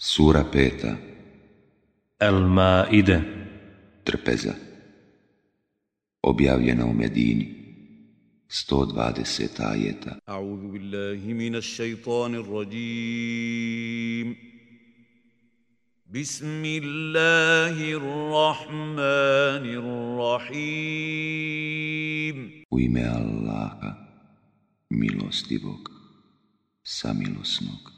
Sura peta El Maide Trpeza Objavljena u Medini 120 ajeta A'udhu billahi minas shaitanir rajim Bismillahirrahmanirrahim U ime Allaha, milostivog, samilosnog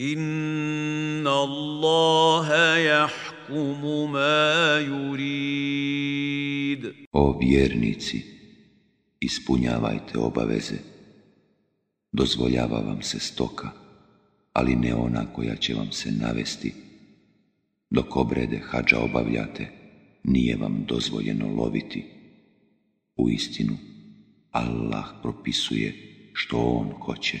Inna Allaha jahkumu ma yurid. O vjernici, ispunjavajte obaveze. Dozvoljava vam se stoka, ali ne ona koja će vam se navesti. Dok obrede hađa obavljate, nije vam dozvoljeno loviti. U istinu, Allah propisuje što On hoće.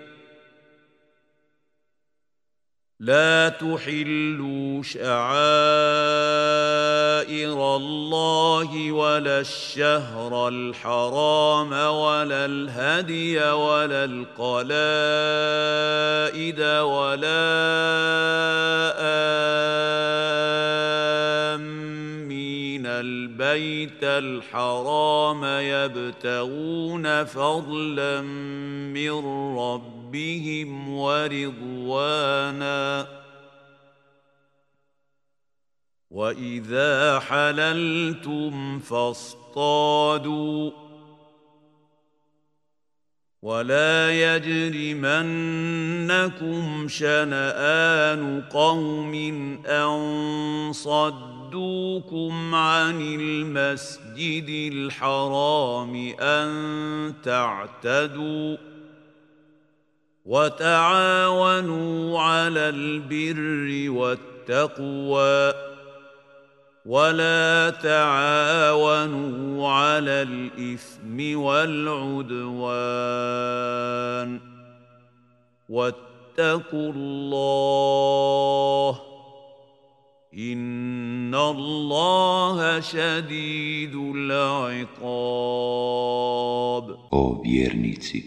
لا تحلوا شعائر الله ولا الشهر الحرام ولا الهدي ولا القلائد ولا آمن البيت الحرام يبتغون فضلا من ربهم ورضوانا واذا حللتم فاصطادوا ولا يجرمنكم شنآن قوم أن صدوا صدوكم عن المسجد الحرام أن تعتدوا وتعاونوا على البر والتقوى ولا تعاونوا على الإثم والعدوان واتقوا الله Inna Allaha shadidul iqab. O vjernici,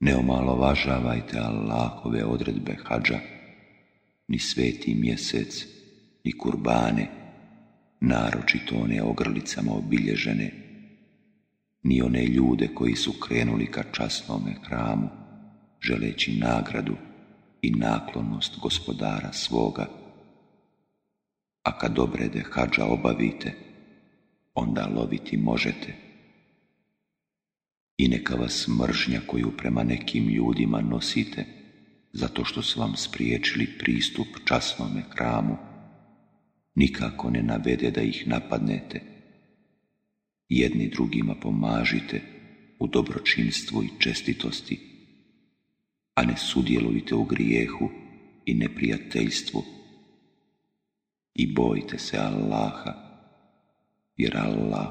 ne omalovažavajte Allahove odredbe hađa, ni sveti mjesec, ni kurbane, naročito one ogrlicama obilježene, ni one ljude koji su krenuli ka časnome hramu, želeći nagradu i naklonost gospodara svoga, a kad obrede hađa obavite, onda loviti možete. I neka vas mržnja koju prema nekim ljudima nosite, zato što su vam spriječili pristup časnome hramu, nikako ne navede da ih napadnete. Jedni drugima pomažite u dobročinstvu i čestitosti, a ne sudjelujte u grijehu i neprijateljstvu, i bojte se Allaha, jer Allah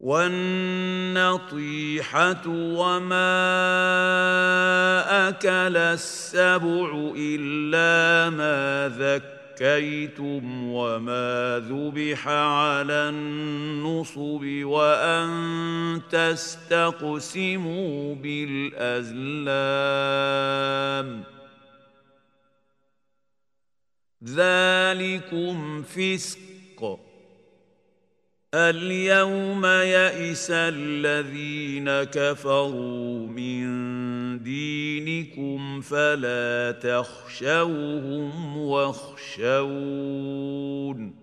والنطيحه وما اكل السبع الا ما ذكيتم وما ذبح على النصب وان تستقسموا بالازلام ذلكم فسق اليوم يئس الذين كفروا من دينكم فلا تخشوهم واخشون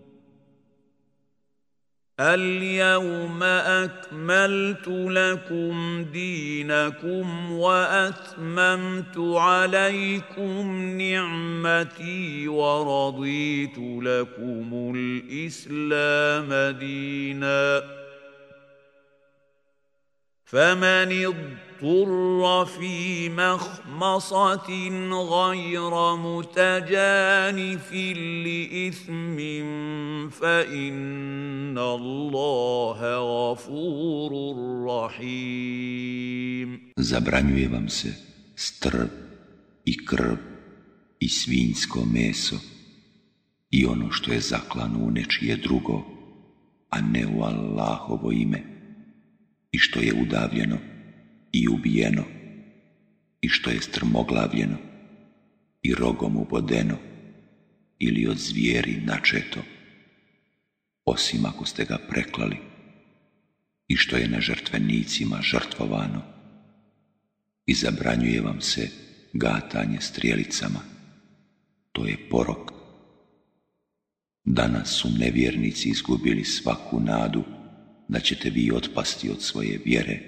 اليوم اكملت لكم دينكم واتممت عليكم نعمتي ورضيت لكم الاسلام ديناً فمن اضطر في مخمصة غير متجانف لإثم فإن الله غفور رحيم Zabranjuje vam se strb i krv i svinjsko meso i ono što je zaklano u nečije drugo, a ne u Allahovo ime i što je udavljeno i ubijeno i što je strmoglavljeno i rogom ubodeno ili od zvijeri načeto, osim ako ste ga preklali i što je na žrtvenicima žrtvovano i zabranjuje vam se gatanje strijelicama. To je porok. Danas su nevjernici izgubili svaku nadu da ćete vi otpasti od svoje vjere.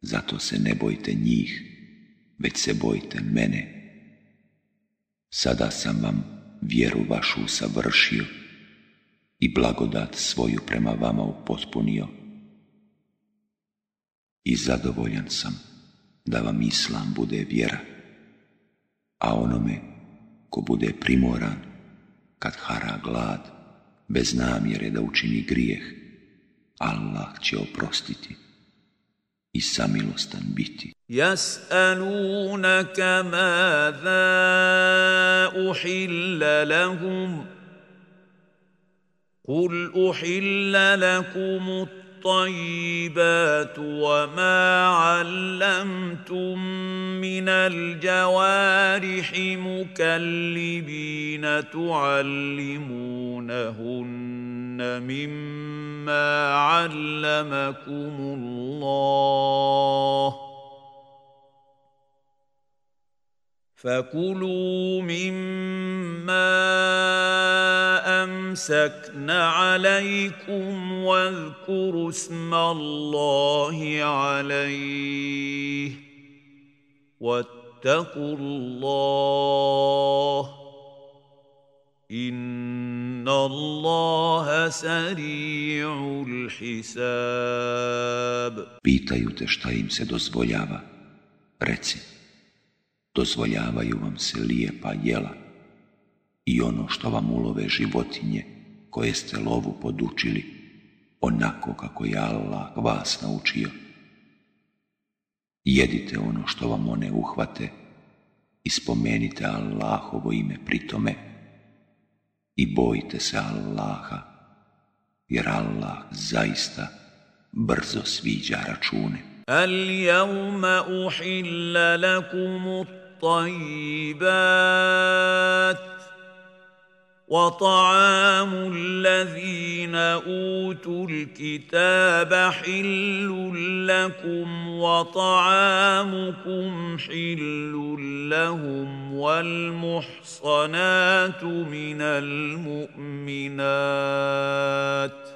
Zato se ne bojte njih, već se bojte mene. Sada sam vam vjeru vašu savršio i blagodat svoju prema vama upotpunio. I zadovoljan sam da vam islam bude vjera, a onome ko bude primoran kad hara glad, bez namjere da učini grijeh, Allah će oprostiti i samilostan biti. Jas'alunaka mada uhilla lahum. Kul uhilla lakum الطيبات وما علمتم من الجوارح مكلبين تعلمونهن مما علمكم الله فكلوا مما امسكن عليكم واذكروا اسم الله عليه واتقوا الله ان الله سريع الحساب pitaju te šta im se dozvoljava reci dozvoljavaju vam se lijepa jela i ono što vam ulove životinje koje ste lovu podučili, onako kako je Allah vas naučio. Jedite ono što vam one uhvate i spomenite Allahovo ime pritome i bojite se Allaha, jer Allah zaista brzo sviđa račune. al uhilla الطيبات وطعام الذين اوتوا الكتاب حل لكم وطعامكم حل لهم والمحصنات من المؤمنات ۖ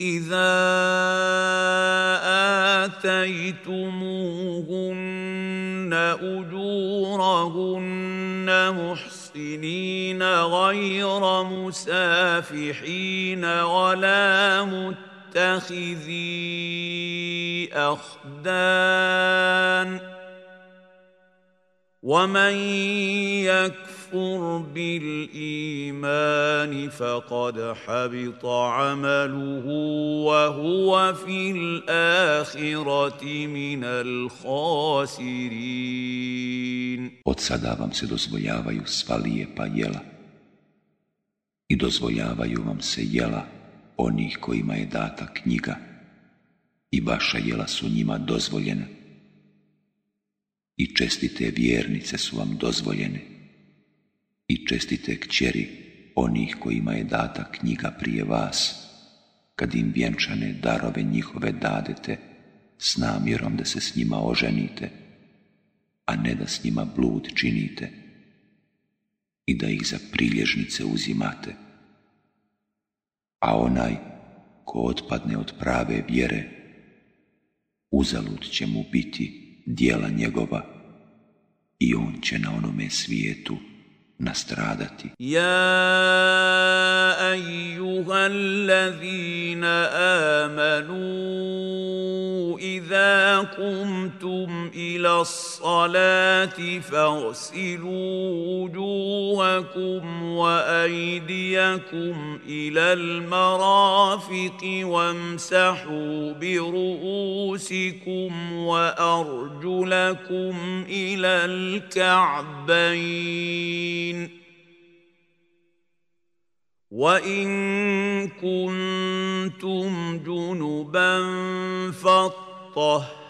اذا اتيتموهن اجورهن محسنين غير مسافحين ولا متخذي اخدان ومن يكفر يكفر بالإيمان فقد حبط عمله وهو في الآخرة من الخاسرين Od sada vam se dozvoljavaju sva lijepa jela i dozvoljavaju vam se jela onih kojima je data knjiga i vaša jela su njima dozvoljena i čestite vjernice su vam dozvoljene i čestite kćeri onih kojima je data knjiga prije vas, kad im vjenčane darove njihove dadete s namjerom da se s njima oženite, a ne da s njima blud činite i da ih za prilježnice uzimate. A onaj ko otpadne od prave vjere, uzalud će mu biti dijela njegova i on će na onome svijetu nastradati. Ja ejuha allazina amanu قمتم إلى الصلاة فاغسلوا وجوهكم وأيديكم إلى المرافق وامسحوا برؤوسكم وأرجلكم إلى الكعبين ۖ وان كنتم جنبا فاطهروا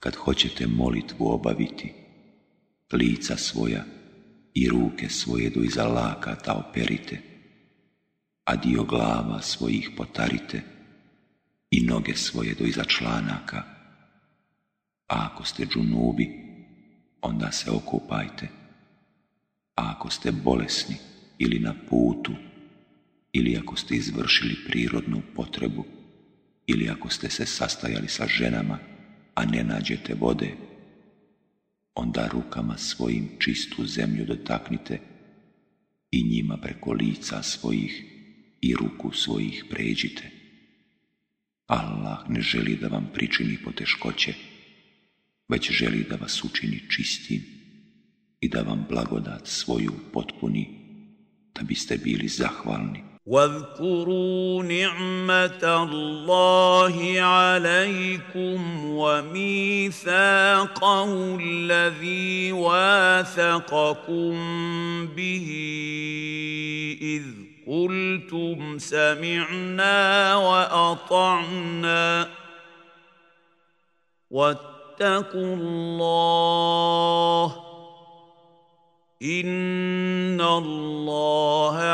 kad hoćete molitvu obaviti, lica svoja i ruke svoje do iza lakata operite, a dio glava svojih potarite i noge svoje do iza članaka. A ako ste džunubi, onda se okupajte. A ako ste bolesni ili na putu, ili ako ste izvršili prirodnu potrebu, ili ako ste se sastajali sa ženama, a ne nađete vode, onda rukama svojim čistu zemlju dotaknite i njima preko lica svojih i ruku svojih pređite. Allah ne želi da vam pričini poteškoće, već želi da vas učini čistim i da vam blagodat svoju potpuni, da biste bili zahvalni. واذكروا نعمه الله عليكم وميثاقه الذي واثقكم به اذ قلتم سمعنا واطعنا واتقوا الله Inna Allahe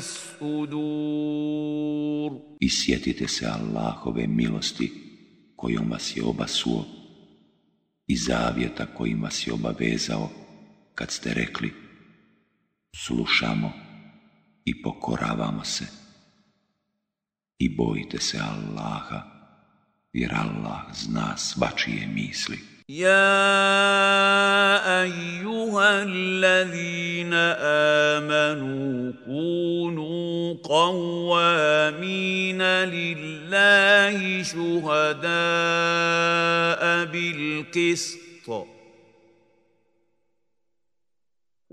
sudur. I sjetite se Allahove milosti kojom vas je obasuo i zavjeta kojim vas je obavezao kad ste rekli slušamo i pokoravamo se i bojite se Allaha jer Allah zna svačije misli. يا ايها الذين امنوا كونوا قوامين لله شهداء بالقسط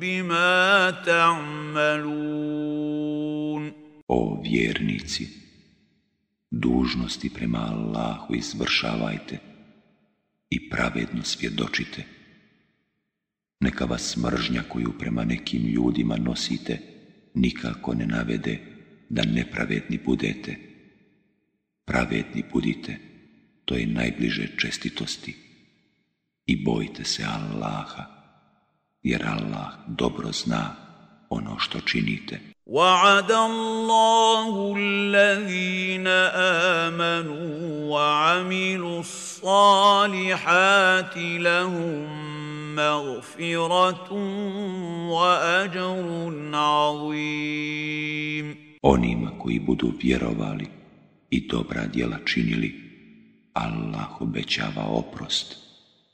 bima ta'malun. O vjernici, dužnosti prema Allahu izvršavajte i pravedno svjedočite. Neka vas mržnja koju prema nekim ljudima nosite nikako ne navede da nepravedni budete. Pravedni budite, to je najbliže čestitosti i bojte se Allaha jer Allah dobro zna ono što činite. وَعَدَ اللَّهُ الَّذِينَ آمَنُوا وَعَمِلُوا الصَّالِحَاتِ لَهُمْ مَغْفِرَةٌ وأجر عَظِيمٌ Onima koji budu vjerovali i dobra djela činili, Allah obećava oprost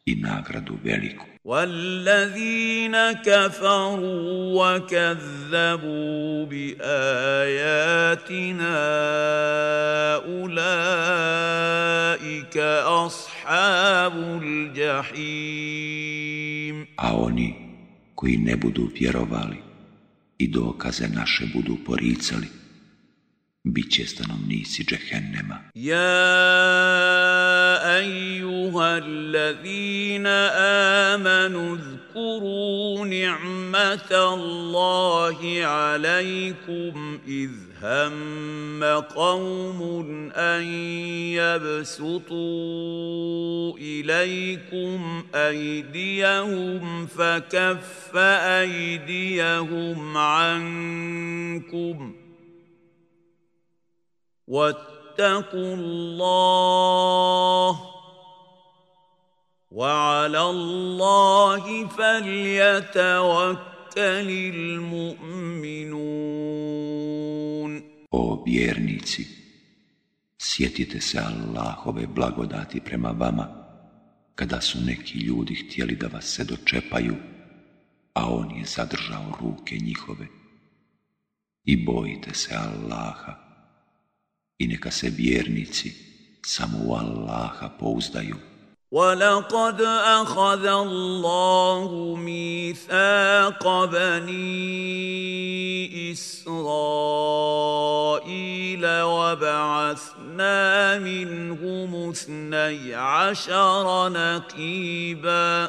i nagradu veliku. وَالَّذِينَ كَفَرُوا وَكَذَّبُوا بِآيَاتِنَا أُولَئِكَ أَصْحَابُ الْجَحِيمِ A oni koji ne budu vjerovali i dokaze naše budu poricali, bit će stanovnici džehennema. Ja, ejuha, allazina amanu, zkuru ni'mata Allahi alaikum idh هم قوم أن يبسطوا إليكم أيديهم فكف أيديهم عنكم ۖ واتقوا الله وعلى الله فليتوكل المؤمنون O vjernici, sjetite se Allahove blagodati prema vama, kada su neki ljudi htjeli da vas se dočepaju, a on je zadržao ruke njihove. I bojite se Allaha, i neka se vjernici samo u Allaha pouzdaju. ولقد أخذ الله ميثاق بني إسرائيل وبعثنا منهم اثني عشر نقيباً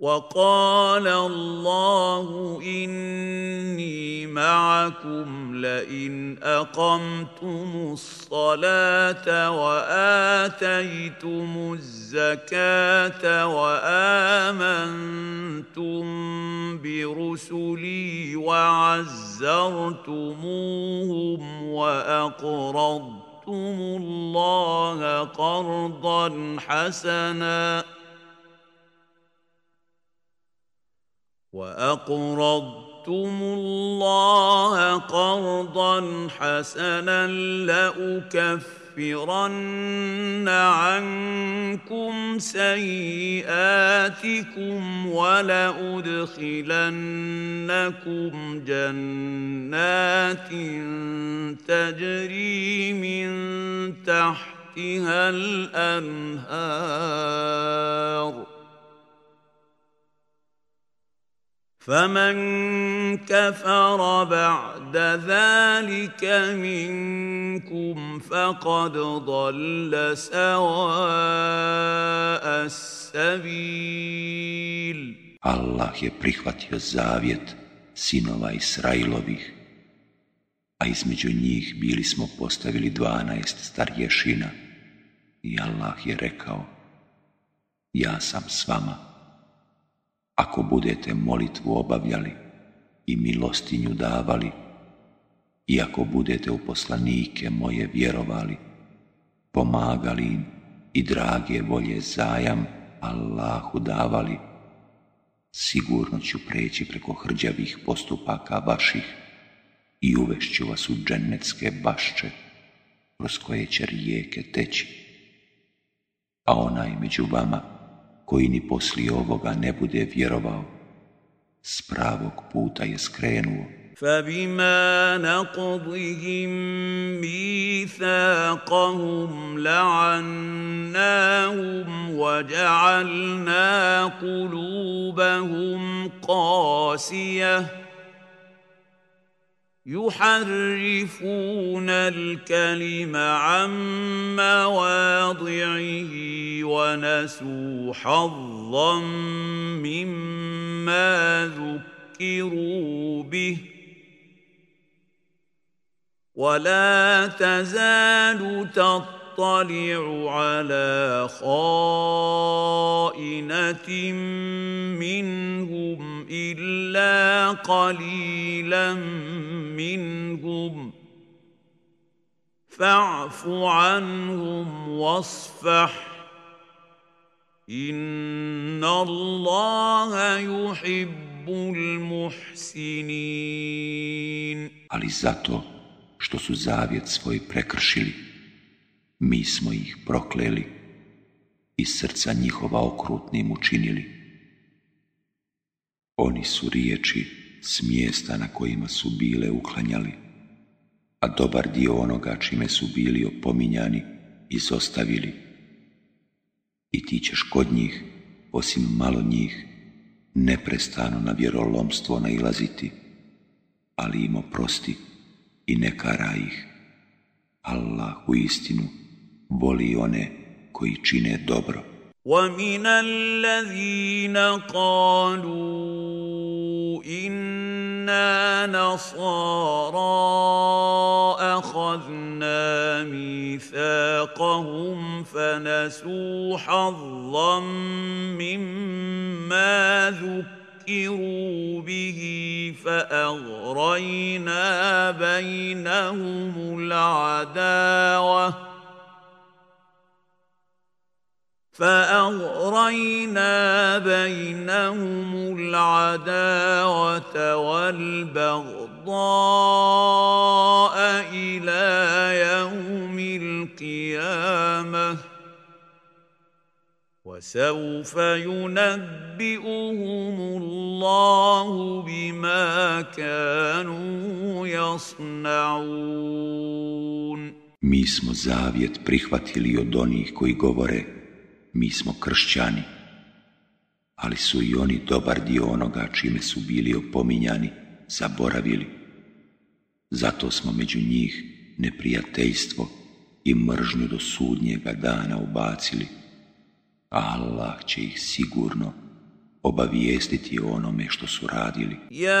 وقال الله اني معكم لئن اقمتم الصلاه واتيتم الزكاه وامنتم برسلي وعزرتموهم واقرضتم الله قرضا حسنا واقرضتم الله قرضا حسنا لاكفرن عنكم سيئاتكم ولادخلنكم جنات تجري من تحتها الانهار فَمَنْ كَفَرَ بَعْدَ ذَٰلِكَ مِنْكُمْ فَقَدْ ضَلَّ سَوَاءَ السَّبِيلِ Allah je prihvatio zavjet sinova Israilovih, a između njih bili smo postavili dvanaest starješina i Allah je rekao, ja sam s vama ako budete molitvu obavljali i milostinju davali, i ako budete u poslanike moje vjerovali, pomagali im i drage volje zajam Allahu davali, sigurno ću preći preko hrđavih postupaka vaših i uvešću vas u dženecke bašče kroz koje će rijeke teći. A onaj među vama koji ni poslije ovoga ne bude vjerovao, s pravog puta je skrenuo. فبما نقضهم ميثاقهم لعناهم وجعلنا قلوبهم قاسيه يحرفون الكلم عن مواضعه ونسوا حظا مما ذكروا به ولا تزال تطلع تطلع على خائنة منهم إلا قليلا منهم فاعف عنهم واصفح إن الله يحب المحسنين Ali zato što su zavjet svoj prekršili, mi smo ih prokleli i srca njihova okrutnim učinili. Oni su riječi s mjesta na kojima su bile uklanjali, a dobar dio onoga čime su bili opominjani izostavili. I ti ćeš kod njih, osim malo njih, neprestano na vjerolomstvo nailaziti, ali im oprosti i ne kara ih. Allah u istinu voli one koji čine dobro. وَمِنَ الَّذِينَ قَالُوا إِنَّا نَصَارَى أَخَذْنَا مِيثَاقَهُمْ فَنَسُوا حَظًّا مِّمَّا ذكروا به فأغرينا بينهم العداوة فأغرينا بينهم العداوة والبغضاء إلى يوم القيامة وسوف ينبئهم الله بما كانوا يصنعون Mi smo zavjet prihvatili od onih koji govore – mi smo kršćani, ali su i oni dobar dio onoga čime su bili opominjani zaboravili. Zato smo među njih neprijateljstvo i mržnju do sudnjega dana ubacili. Allah će ih sigurno obavijestiti o onome što su radili. Ja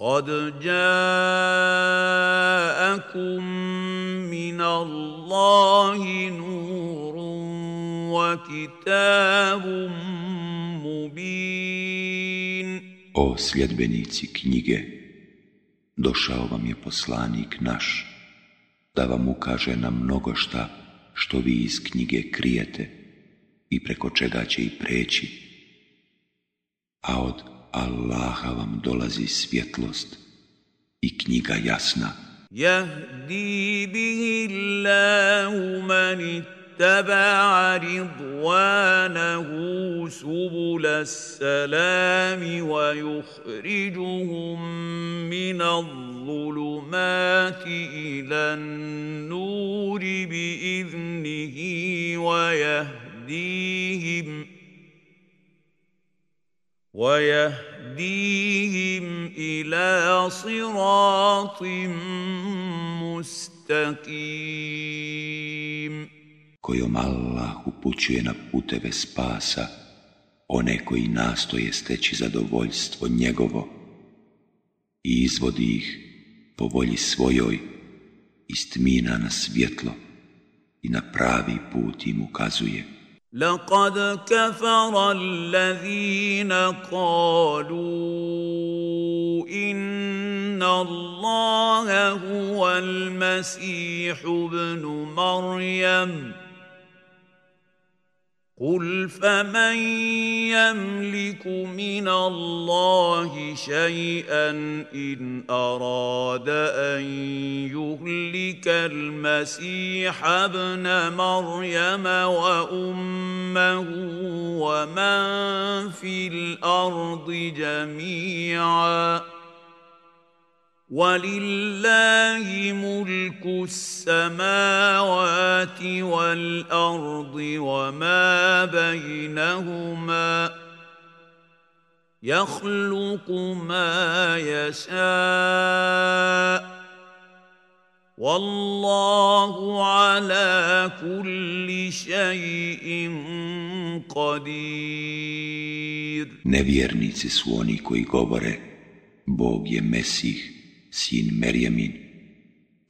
قد جاءكم من الله نور وكتاب مبين O sljedbenici knjige, došao vam je poslanik naš, da vam ukaže na mnogo šta što vi iz knjige krijete i preko čega će i preći. A od Allaha vam dolazi svjetlost i knjiga jasna. Jahdi bihi Allahu man اتبع رضوانه سبل السلام ويخرجهم من الظلمات إلى النور بإذنه ويهديهم ويهديهم إلى صراط مستقيم kojom Allah upućuje na puteve spasa one koji nastoje steći zadovoljstvo njegovo i izvodi ih po volji svojoj iz tmina na svjetlo i na pravi put im ukazuje. لقد كفر الذين قالوا ان الله هو المسيح ابن مريم قل فمن يملك من الله شيئا ان اراد ان يهلك المسيح ابن مريم وامه ومن في الارض جميعا ولله ملك السماوات والارض وما بينهما يخلق ما يشاء والله على كل شيء قدير Nevjernici su oni koji govore Bog je Mesih sin Merjemin,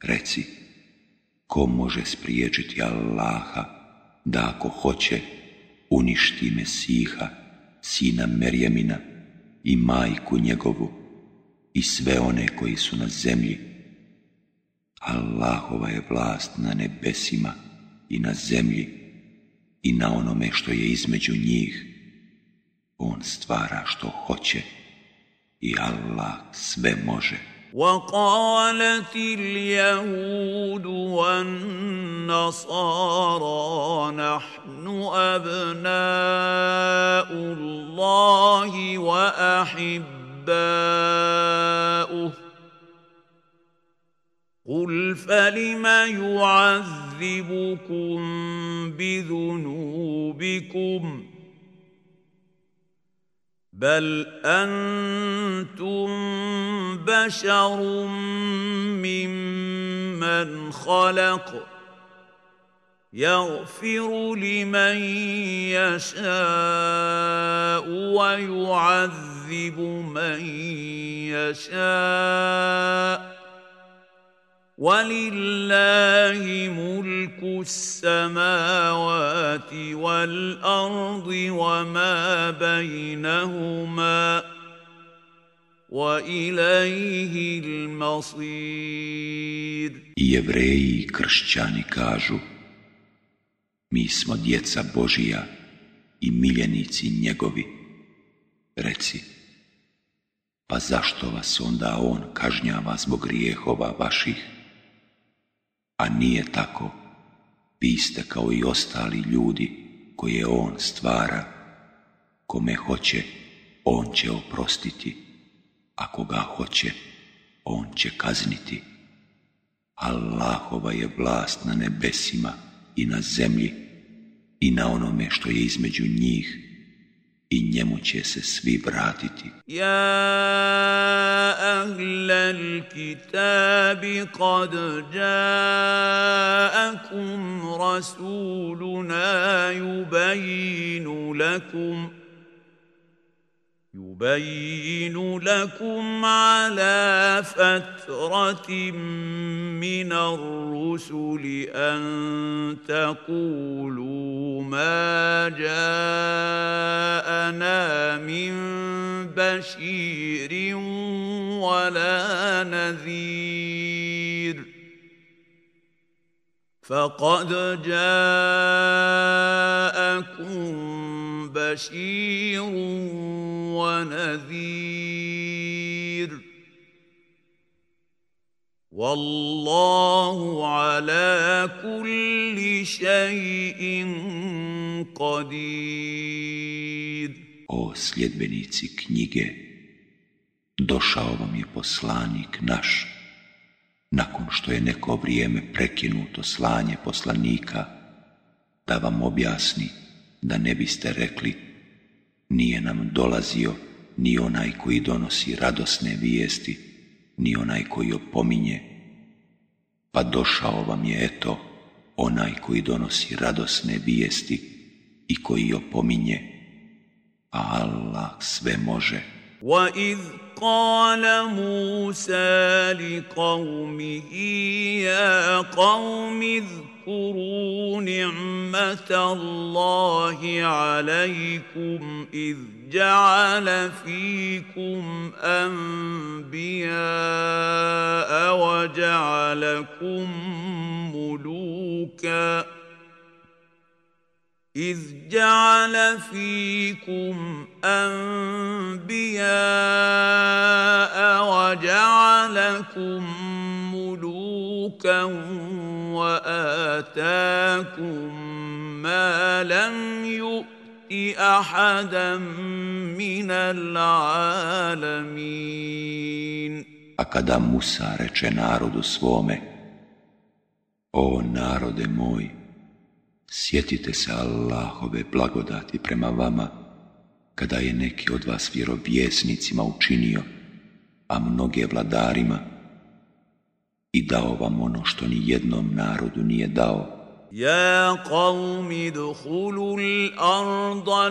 reci, ko može spriječiti Allaha, da ako hoće, uništi Mesiha, sina Merjemina i majku njegovu i sve one koji su na zemlji. Allahova je vlast na nebesima i na zemlji i na onome što je između njih. On stvara što hoće i Allah sve može. وقالت اليهود والنصارى نحن ابناء الله واحباؤه قل فلم يعذبكم بذنوبكم ۖ بل انتم بشر ممن خلق يغفر لمن يشاء ويعذب من يشاء ولله ملك السماوات والارض وما بينهما وإليه المصير I jevreji i kršćani kažu Mi smo djeca Božija i miljenici njegovi Reci Pa zašto vas onda on kažnjava zbog grijehova vaših a nije tako. Vi ste kao i ostali ljudi koje On stvara. Kome hoće, On će oprostiti. a koga hoće, On će kazniti. Allahova je vlast na nebesima i na zemlji i na onome što je između njih i njemu će se svi vratiti. Ja أهل الكتاب قد جاءكم رسولنا يبين لكم يبين لكم على فترة من الرسل أن تقولوا ما جاءنا من بشير ولا نذير فقد جاءكم بشير ونذير والله على كل شيء قدير o sljedbenici knjige, došao vam je poslanik naš, nakon što je neko vrijeme prekinuto slanje poslanika, da vam objasni da ne biste rekli nije nam dolazio ni onaj koji donosi radosne vijesti, ni onaj koji opominje, pa došao vam je eto onaj koji donosi radosne vijesti i koji opominje, Allah sve može. وَإِذْ قَالَ مُوسَى لِقَوْمِهِ يَا قَوْمِ اذْكُرُوا نِعْمَةَ اللَّهِ عَلَيْكُمْ إِذْ جَعَلَ فِيكُمْ أَنْبِيَاءَ وَجَعَلَكُمْ مُلُوكًا إذ جعل فيكم أنبياء وجعلكم ملوكا وآتاكم ما لم يؤت أحدا من العالمين A kada Musa reče narodu svome, O narode moj, Sjetite se Allahove blagodati prema vama, kada je neki od vas vjerovjesnicima učinio, a mnoge vladarima, i dao vam ono što ni jednom narodu nije dao. Ja kavmi, dhulu l'arda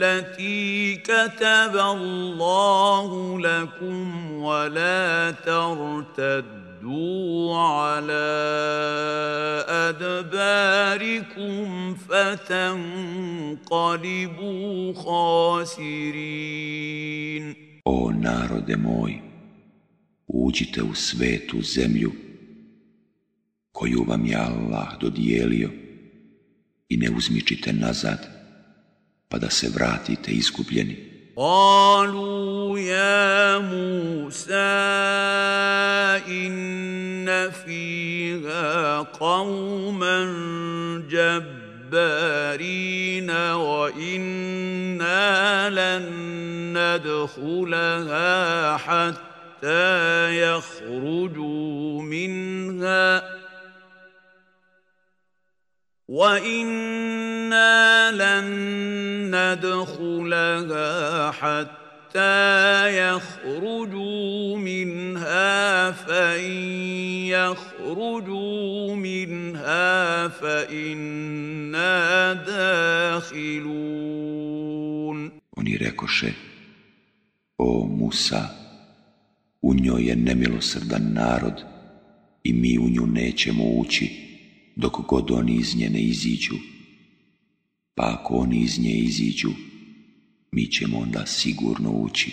l'ati kataba Allahu lakum, wa la tartad. تَأْتُوا عَلَىٰ أَدْبَارِكُمْ فَتَنْقَلِبُوا خَاسِرِينَ O narode moj, uđite u svetu zemlju koju vam je Allah dodijelio i ne uzmičite nazad pa da se vratite izgubljeni. قالوا يا موسى إن فيها قوما جبارين وإنا لن ندخلها حتى يخرجوا منها ۖ وانا لن ندخلها حتى يخرجوا منها فان يخرجوا منها فانا داخلون Oni rekoše, o Musa, u njoj je nemilosrdan narod i mi u nju nećemo ući, dok god oni iz nje ne iziđu. Pa ako oni iz nje iziđu, mi ćemo onda sigurno ući.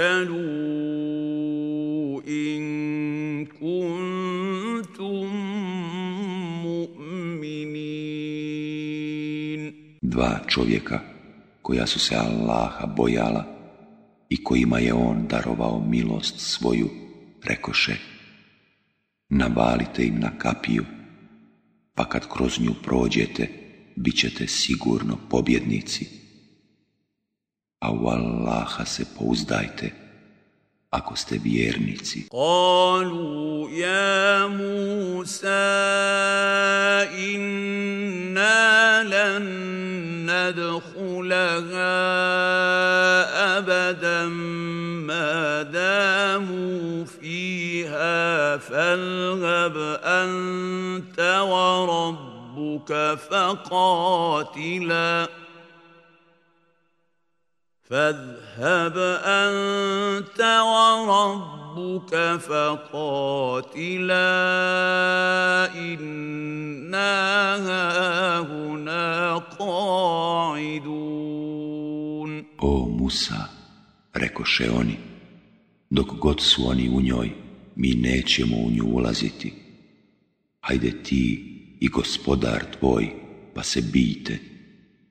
Dva čovjeka koja su se Allaha bojala i kojima je On darovao milost svoju, rekoše, Nabalite im na kapiju, pa kad kroz nju prođete, bit ćete sigurno pobjednici. a u Allaha se pouzdajte ako ste vjernici. Kalu ja Musa inna lan nadhulaha abadan ma damu fiha falhab anta wa rabbuka faqatila. فاذهب أنت وربك فقاتلا إنا هاهنا قاعدون O Musa, rekoše oni, dok god su oni u njoj, mi nećemo u nju ulaziti. Hajde ti i gospodar tvoj, pa se bijte.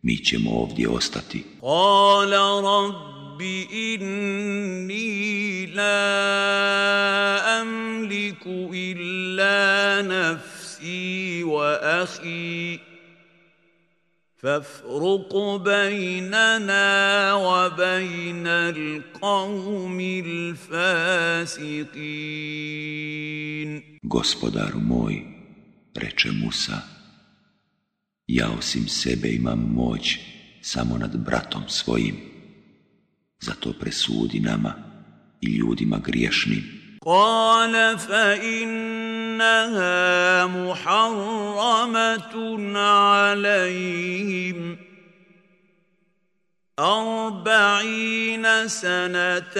mi ćemo ovdje ostati. Kala rabbi inni la amliku illa nafsi wa ahi. فافرق بيننا وبين القوم الفاسقين Gospodaru moj, reče Musa, ja osim sebe imam moć samo nad bratom svojim. Zato presudi nama i ljudima griješnim. Kale fa innaha muharramatun alaihim. أربعين سنة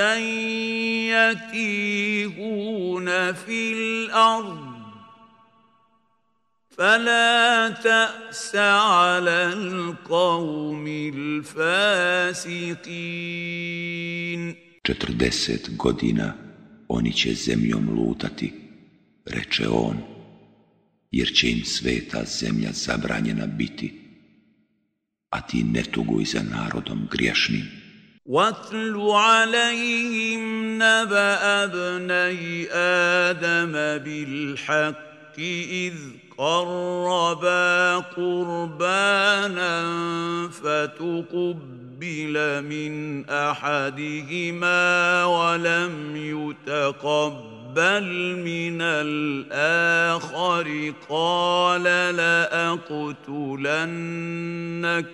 يتيهون في الأرض فلا تأس على القوم الفاسقين 40 godina oni će zemljom lutati, reče on, jer će im sveta zemlja zabranjena biti, a ti ne tuguj za narodom griješnim. واتل عَلَيْهِمْ نَبَأَ ابْنَيْ آدَمَ بِالْحَقِّ إِذْ قربا قربانا فتقبل من احدهما ولم يتقبل من الاخر قال لاقتلنك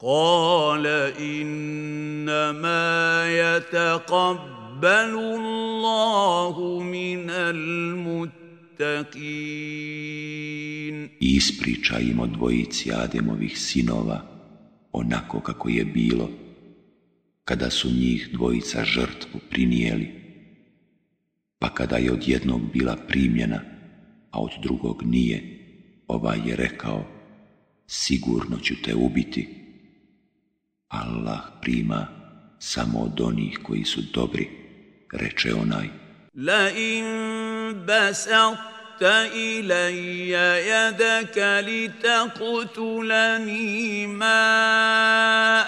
قال انما يتقبل يقبل I ispričajmo o dvojici Ademovih sinova onako kako je bilo kada su njih dvojica žrtvu prinijeli pa kada je od jednog bila primljena a od drugog nije ovaj je rekao sigurno ću te ubiti Allah prima samo od onih koji su dobri reče onaj. La in basatta ilaja jadaka li taqtulani ma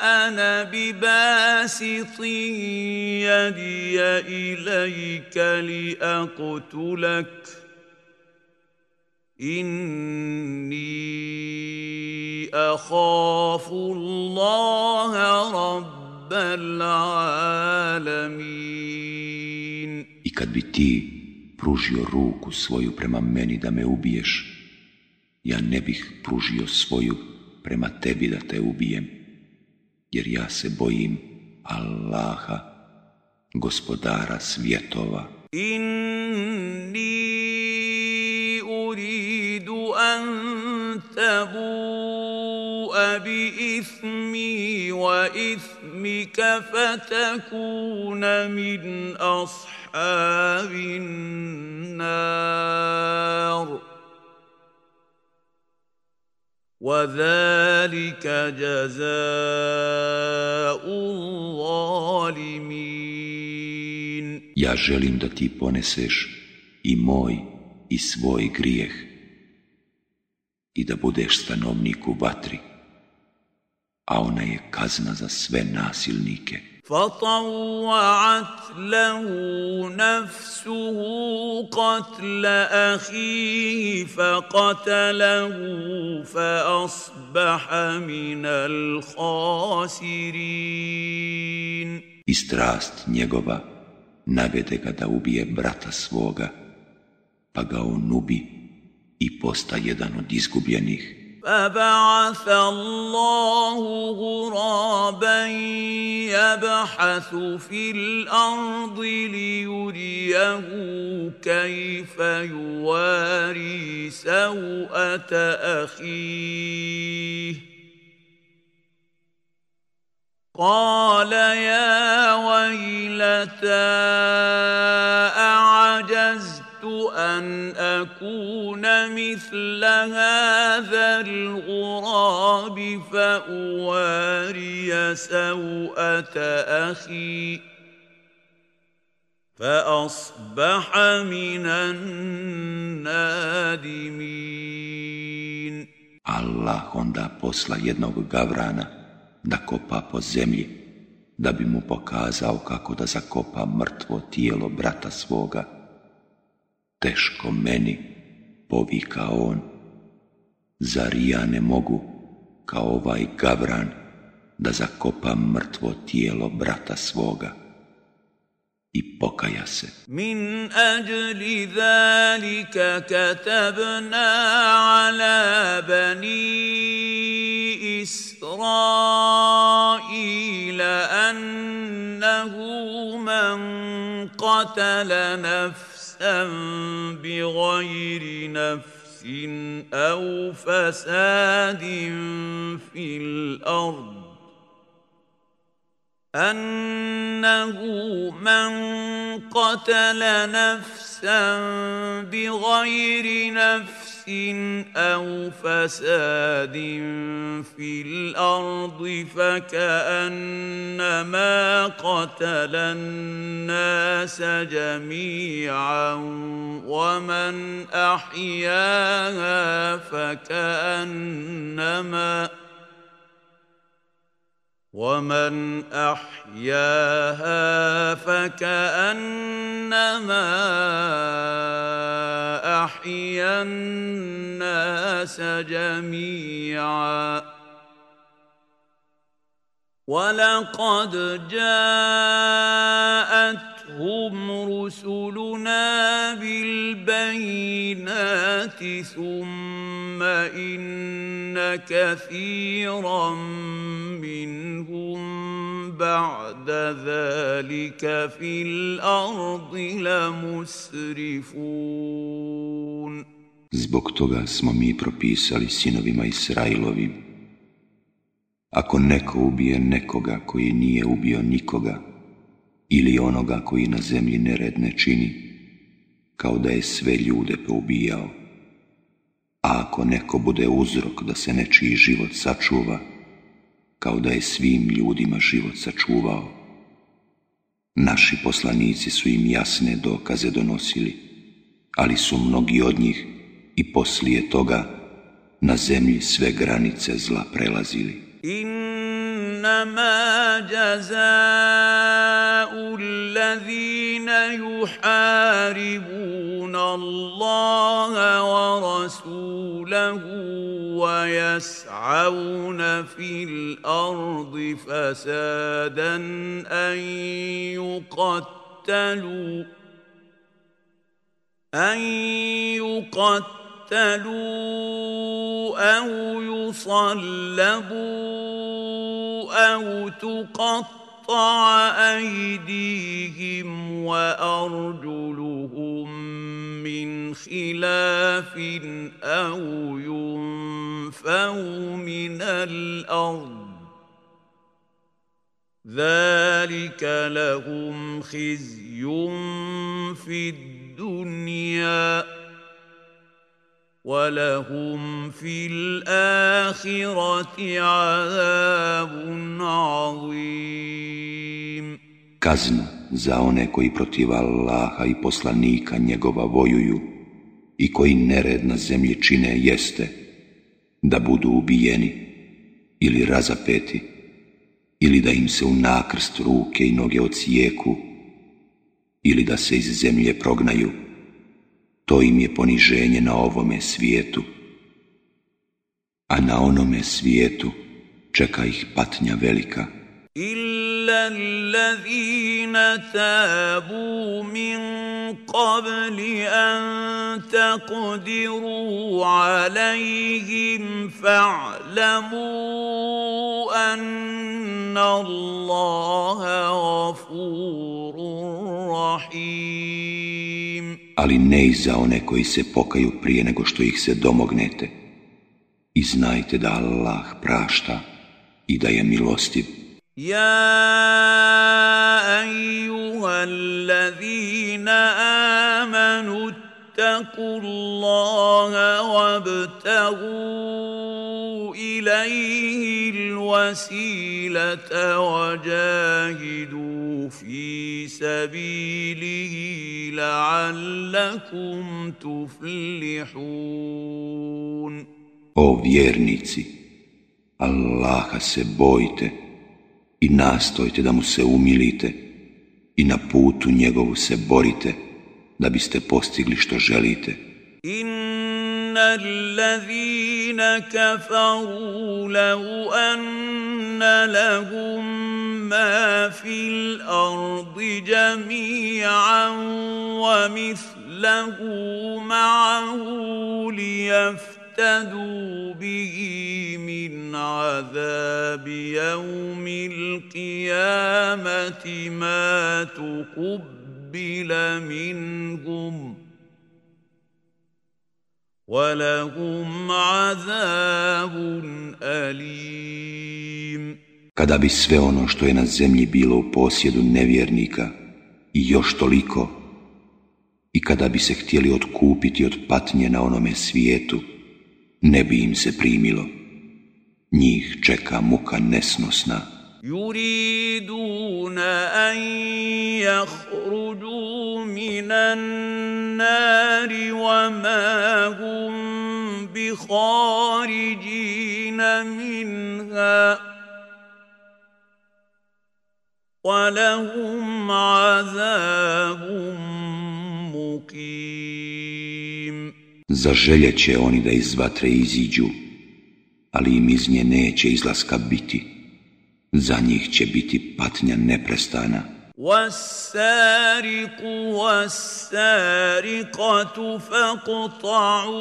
ana bi basitin jadija ilajka li aqtulak. إني أخاف الله رب I kad bi ti pružio ruku svoju prema meni da me ubiješ, ja ne bih pružio svoju prema tebi da te ubijem, jer ja se bojim Allaha, gospodara svjetova. Inni uridu an tabu بإثمي وإثمك فتكون من أصحاب النار وذلك جزاء الظالمين Ja želim da ti poneseš i moj i svoj grijeh i da budeš stanovnik u vatri. a ona je kazna za sve nasilnike. I strast njegova navede ga da ubije brata svoga, pa ga on ubi i posta jedan od izgubljenih. فبعث الله غرابا يبحث في الارض ليريه كيف يواري سوءه اخيه قال يا ويلتى اعجز أن أكون مثل هذا الغراب فأواري سوءة أخي فأصبح من النادمين Allah onda posla jednog gavrana da kopa po zemlji, da bi mu pokazao kako da zakopa mrtvo tijelo brata svoga, teško meni, povika on. Zar ja ne mogu, kao ovaj gavran, da zakopam mrtvo tijelo brata svoga? i pokaja se. Min ajli zalika katabna ala bani Israila annahu man qatala nafsa بغير نفس أو فساد في الأرض أنه من قتل نفسا بغير نفس حدث أو فساد في الأرض فكأنما قتل الناس جميعا ومن أحياها فكأنما ومن احياها فكانما احيا الناس جميعا ولقد جاءت جاءتهم رسلنا بالبينات ثم إن كثيرا منهم بعد ذلك في الأرض لمسرفون Zbog toga smo mi propisali sinovima Israilovim. Ako neko ubije nekoga koji nije ubio nikoga, ili onoga koji na zemlji neredne čini, kao da je sve ljude poubijao. A ako neko bude uzrok da se nečiji život sačuva, kao da je svim ljudima život sačuvao. Naši poslanici su im jasne dokaze donosili, ali su mnogi od njih i poslije toga na zemlji sve granice zla prelazili. انما جزاء الذين يحاربون الله ورسوله ويسعون في الارض فسادا ان يقتلوا ان يقتلوا يقتلوا او يصلبوا او تقطع ايديهم وارجلهم من خلاف او ينفوا من الارض ذلك لهم خزي في الدنيا وَلَهُمْ فِي الْآخِرَةِ عَذَابٌ عَظِيمٌ Kazna za one koji protiv Allaha i poslanika njegova vojuju i koji nered na zemlji čine jeste da budu ubijeni ili razapeti ili da im se u nakrst ruke i noge ocijeku ili da se iz zemlje prognaju to im je poniženje na ovome svijetu, a na onome svijetu čeka ih patnja velika. إلا الذين تابوا من قبل أن تقدروا عليهم فاعلموا أن الله غفور رحيم ali ne i za one koji se pokaju prije nego što ih se domognete. I znajte da Allah prašta i da je milostiv. Ja, amanu اتقوا الله وابتغوا إليه الوسيلة وجاهدوا في سبيله لعلكم تفلحون O vjernici, Allaha se bojte i nastojte da mu se umilite i na putu njegovu se borite. da biste postigli što želite. إن الذين كفروا لو أن لهم ما في الأرض جميعا ومثله معه ليفتدوا به من عذاب يوم القيامة ما تقبل مِنْهُمْ Kada bi sve ono što je na zemlji bilo u posjedu nevjernika i još toliko, i kada bi se htjeli otkupiti od patnje na onome svijetu, ne bi im se primilo. Njih čeka muka nesnosna. يريدون أن يخرجوا من النار وما هم بخارجين منها ولهم عذاب مقيم Zaželjet će oni da iz vatre iziđu, ali im iz nje neće izlaska biti. za njih će biti patnja neprestana. والسارق والسارقة فاقطعوا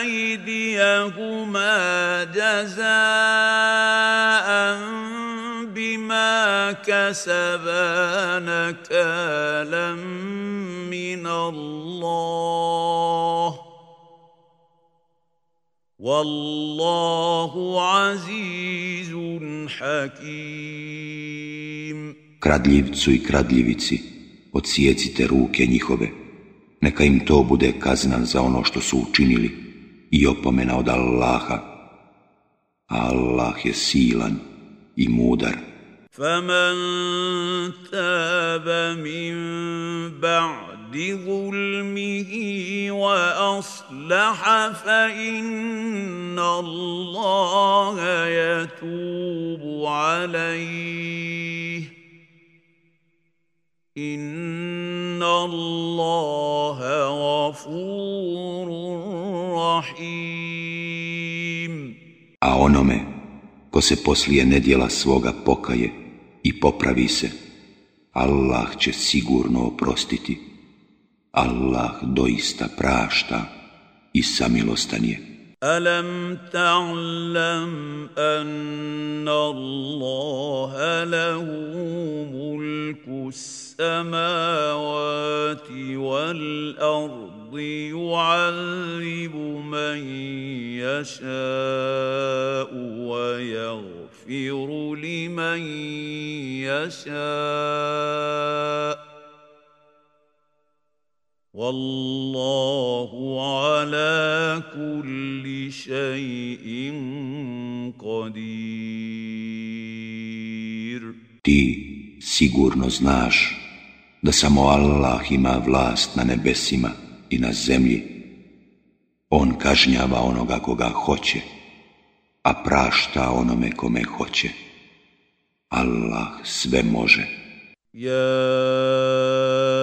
أيديهما جزاء بما كسبا نكالا من الله Wallahu azizun hakim. Kradljivcu i kradljivici odsjecite ruke njihove. Neka im to bude kazna za ono što su učinili i opomena od Allaha. Allah je silan i mudar. فَمَنْ تَابَ مِنْ بظلمه وأصلح فإن الله يتوب عليه إن الله غفور رحيم a onome ko se poslije nedjela svoga pokaje i popravi se Allah će sigurno oprostiti Allah doista prašta i samilostan je. ألم تعلم أن الله له ملك السماوات والأرض يعذب من يشاء ويغفر لمن يشاء Wallahu ala kulli shay'in Ti sigurno znaš da samo Allah ima vlast na nebesima i na zemlji. On kažnjava onoga koga hoće, a prašta onome kome hoće. Allah sve može.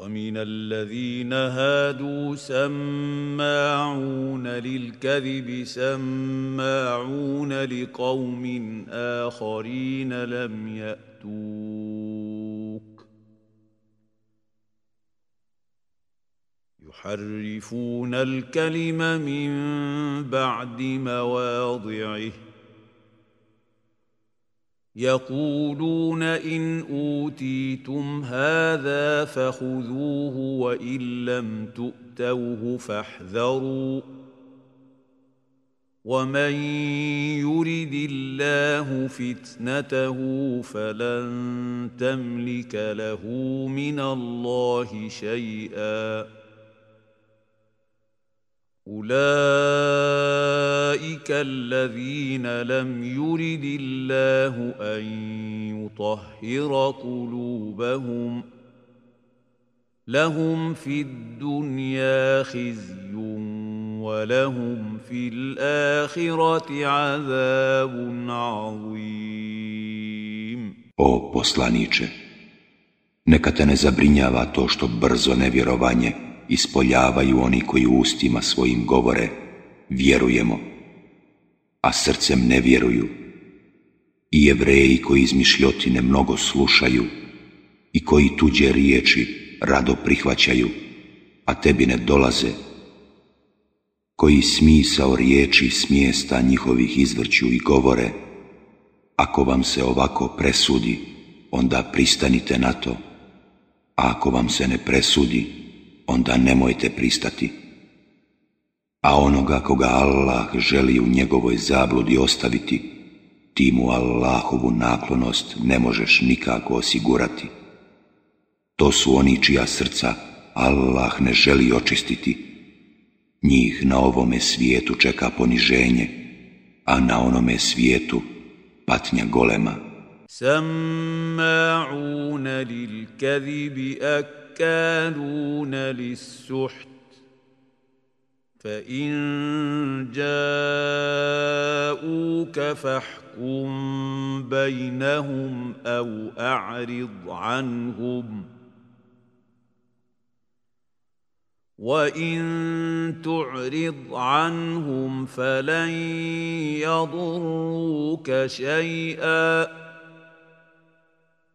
ومن الذين هادوا سماعون للكذب سماعون لقوم اخرين لم ياتوك يحرفون الكلم من بعد مواضعه يقولون ان اوتيتم هذا فخذوه وان لم تؤتوه فاحذروا ومن يرد الله فتنته فلن تملك له من الله شيئا اولئك الذين لم يرد الله ان يطهر قلوبهم لهم في الدنيا خزي ولهم في الاخره عذاب عظيم O poslaniče, neka te ne zabrinjava to što brzo nevjerovanje ispoljavaju oni koji ustima svojim govore vjerujemo, a srcem ne vjeruju. I jevreji koji izmišljotine mnogo slušaju i koji tuđe riječi rado prihvaćaju, a tebi ne dolaze, koji smisao riječi smjesta njihovih izvrću i govore, ako vam se ovako presudi, onda pristanite na to, a ako vam se ne presudi, onda nemojte pristati. A onoga koga Allah želi u njegovoj zabludi ostaviti, ti mu Allahovu naklonost ne možeš nikako osigurati. To su oni čija srca Allah ne želi očistiti. Njih na ovome svijetu čeka poniženje, a na onome svijetu patnja golema. Sama'una lil نَكَالُونَ لِلسُّحْتِ فَإِن جَاءُوكَ فَاحْكُم بَيْنَهُمْ أَوْ أَعْرِضْ عَنْهُمْ ۖ وان تعرض عنهم فلن يضروك شيئا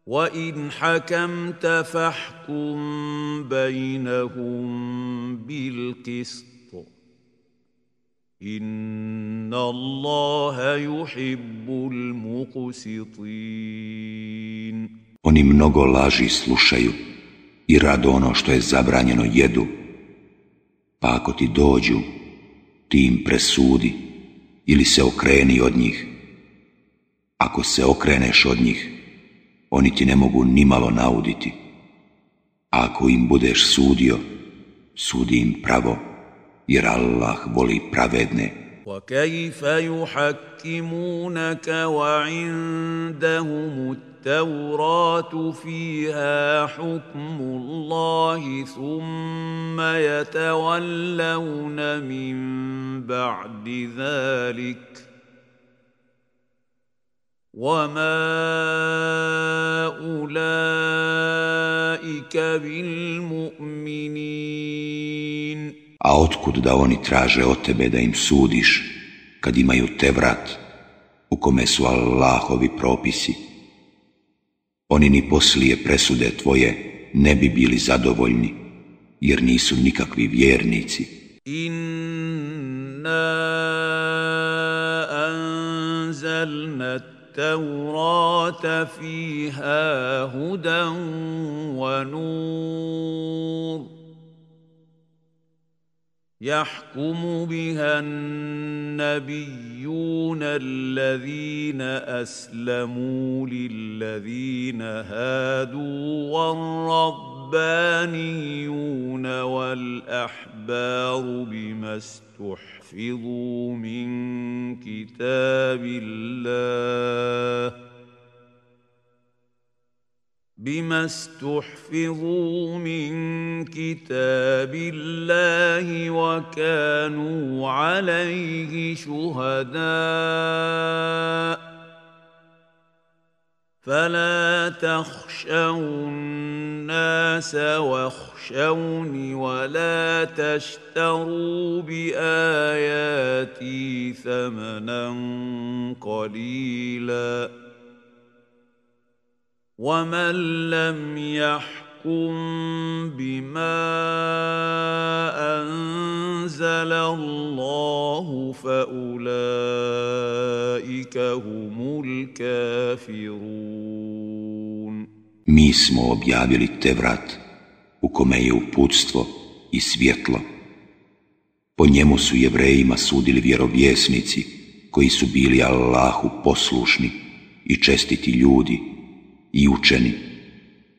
وَإِنْ حَكَمْتَ فَحْكُمْ بَيْنَهُمْ بِالْقِسْطُ إِنَّ اللَّهَ يُحِبُّ الْمُقُسِطِينَ oni mnogo laži slušaju i rado ono što je zabranjeno jedu pa ako ti dođu ti im presudi ili se okreni od njih ako se okreneš od njih oni ti ne mogu nimalo nauditi. A ako im budeš sudio, sudi im pravo, jer Allah voli pravedne. وكيف يحكمونك وعندهم التوراة فيها حكم الله ثم يتولون من بعد ذلك ۖ وَمَا أُولَٰئِكَ بِالْمُؤْمِنِينَ A otkud da oni traže od tebe da im sudiš, kad imaju te vrat, u kome su Allahovi propisi? Oni ni poslije presude tvoje ne bi bili zadovoljni, jer nisu nikakvi vjernici. Inna anzalnat التوراة فيها هدى ونور يحكم بها النبيون الذين أسلموا للذين هادوا والربانيون والأحبار بما استحب تحفظوا من كتاب الله بما استحفظوا من كتاب الله وكانوا عليه شهداء فلا تخشوا الناس واخشوني ولا تشتروا باياتي ثمنا قليلا ومن لم يحكم بِمَا أَنزَلَ اللَّهُ Mi smo objavili te vrat u kome je uputstvo i svjetlo. Po njemu su jevrejima sudili vjerovjesnici koji su bili Allahu poslušni i čestiti ljudi i učeni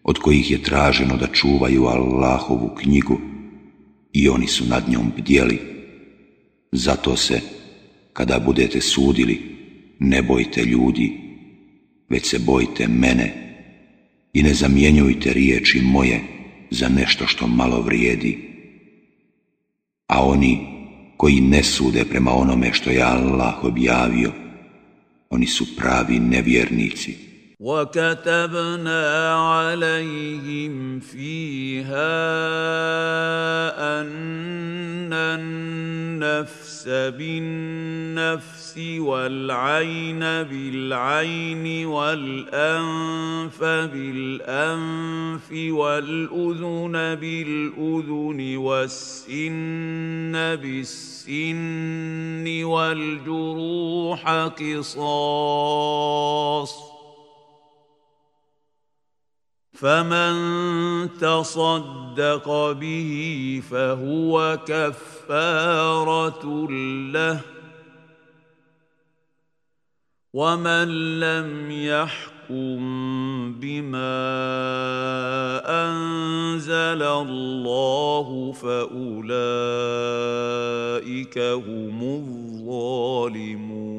od kojih je traženo da čuvaju Allahovu knjigu i oni su nad njom bdjeli. Zato se, kada budete sudili, ne bojte ljudi, već se bojte mene i ne zamjenjujte riječi moje za nešto što malo vrijedi. A oni koji ne sude prema onome što je Allah objavio, oni su pravi nevjernici. وكتبنا عليهم فيها ان النفس بالنفس والعين بالعين والانف بالانف والاذن بالاذن والسن بالسن والجروح قصاص فمن تصدق به فهو كفاره له ومن لم يحكم بما انزل الله فاولئك هم الظالمون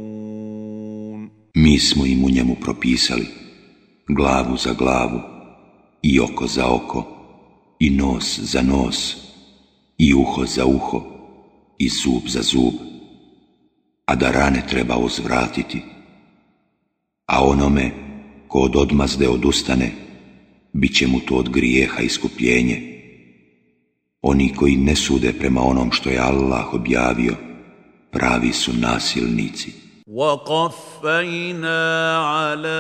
Mi smo im u njemu propisali glavu za glavu i oko za oko, i nos za nos, i uho za uho, i zub za zub, a da rane treba uzvratiti. A onome ko od odmazde odustane, bit će mu to od grijeha iskupljenje. Oni koji ne sude prema onom što je Allah objavio, pravi su nasilnici. وقفينا على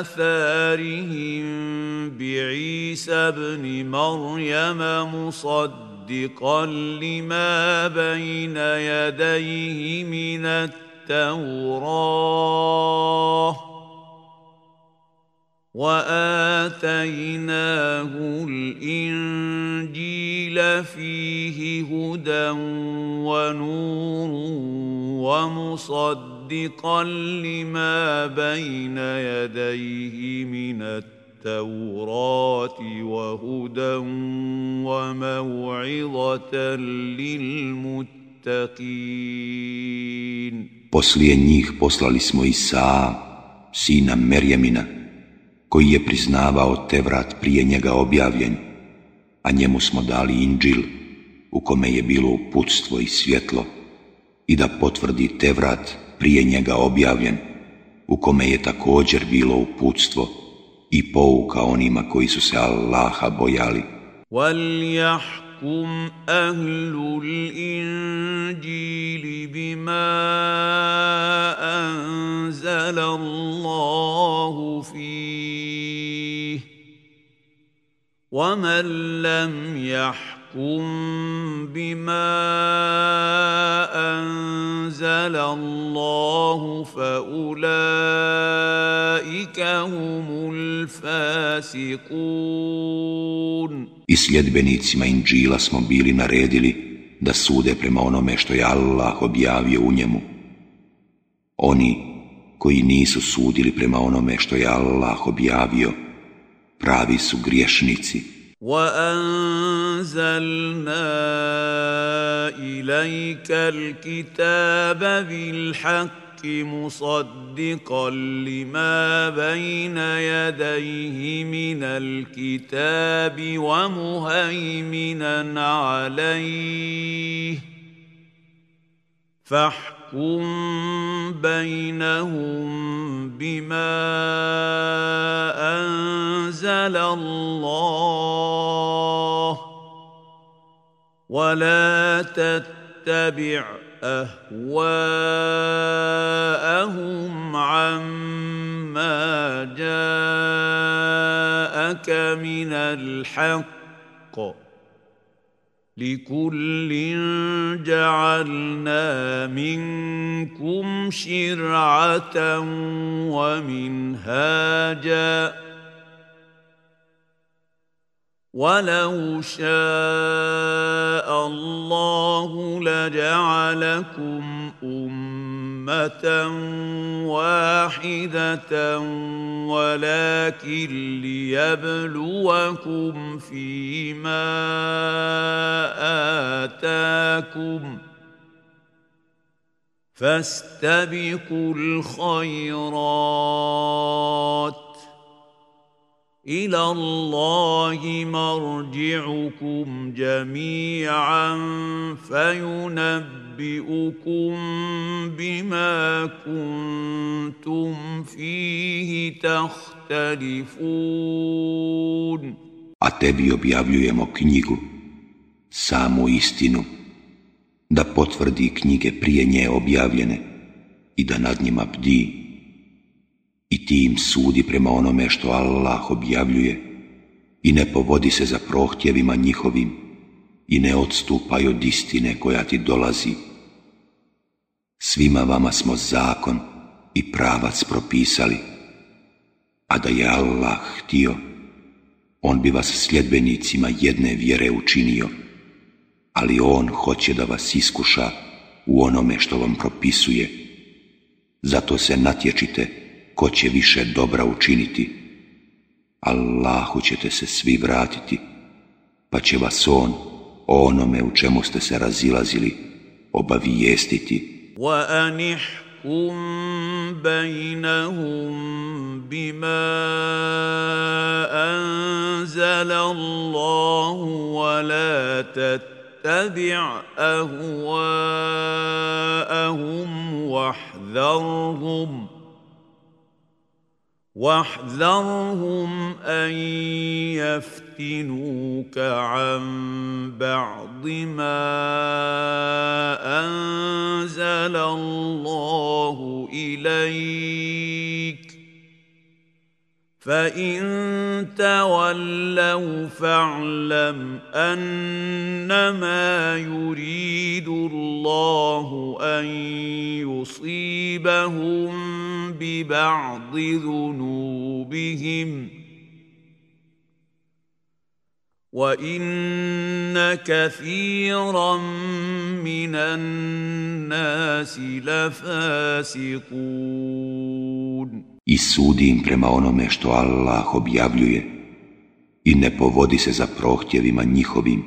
آثارهم بعيسى ابن مريم مصدقا لما بين يديه من التوراه واتيناه الانجيل فيه هدى ونور ومصدقا لما بين يديه من التوراه وهدى وموعظه للمتقين Poslije njih poslali smo Isa, sina Merjemina, koji je priznavao vrat prije njega objavljen, a njemu smo dali Inđil, u kome je bilo uputstvo i svjetlo, i da potvrdi vrat prije njega objavljen, u kome je također bilo uputstvo i pouka onima koji su se Allaha bojali. يحكم أهل الإنجيل بما أنزل الله فيه ومن لم يحكم يحكم بِمَا انزل اللَّهُ فَأُولَٰئِكَ I sljedbenicima Inđila smo bili naredili da sude prema onome što je Allah objavio u njemu. Oni koji nisu sudili prema onome što je Allah objavio, pravi su griješnici. وانزلنا اليك الكتاب بالحق مصدقا لما بين يديه من الكتاب ومهيمنا عليه فاحكم فاحكم بينهم بما انزل الله ولا تتبع اهواءهم عما جاءك من الحق لكل جعلنا منكم شرعه ومنهاجا ولو شاء الله لجعلكم امه امه واحده ولكن ليبلوكم فيما اتاكم فاستبقوا الخيرات Ila Allahi مرجعكم jami'an فينبئكم bima kuntum fihi tahtalifun A tebi objavljujemo knjigu, samu istinu, da potvrdi knjige prije nje objavljene i da nad njima bdi i ti im sudi prema onome što Allah objavljuje i ne povodi se za prohtjevima njihovim i ne odstupaj od istine koja ti dolazi. Svima vama smo zakon i pravac propisali, a da je Allah htio, on bi vas sljedbenicima jedne vjere učinio, ali on hoće da vas iskuša u onome što vam propisuje. Zato se natječite ko će više dobra učiniti. Allahu ćete se svi vratiti, pa će vas On onome u čemu ste se razilazili obavijestiti. وَأَنِحْكُمْ بَيْنَهُمْ بِمَا أَنزَلَ اللَّهُ وَلَا تَتَّبِعْ أَهْوَاءَهُمْ وَاحْذَرْهُمْ واحذرهم ان يفتنوك عن بعض ما انزل الله اليك فان تولوا فاعلم انما يريد الله ان يصيبهم ببعض ذنوبهم وان كثيرا من الناس لفاسقون i sudi im prema onome što Allah objavljuje i ne povodi se za prohtjevima njihovim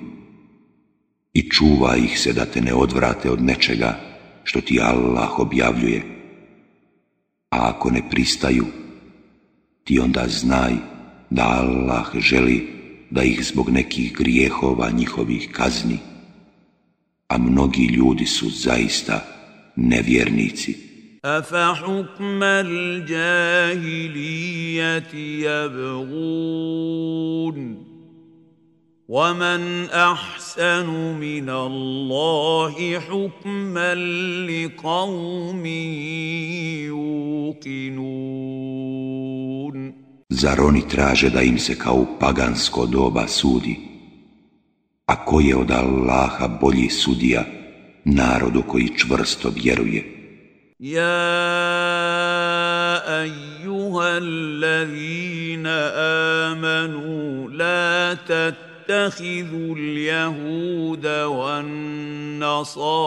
i čuva ih se da te ne odvrate od nečega što ti Allah objavljuje. A ako ne pristaju, ti onda znaj da Allah želi da ih zbog nekih grijehova njihovih kazni, a mnogi ljudi su zaista nevjernici. أفحكم الجاهلية يبغون ومن أحسن من الله حكما لقوم يوقنون Zar oni traže da im se kao u pagansko doba sudi? A ko je od Allaha bolji sudija narodu koji čvrsto vjeruje? يا ايها الذين امنوا لا تتخذوا اليهود والنصارى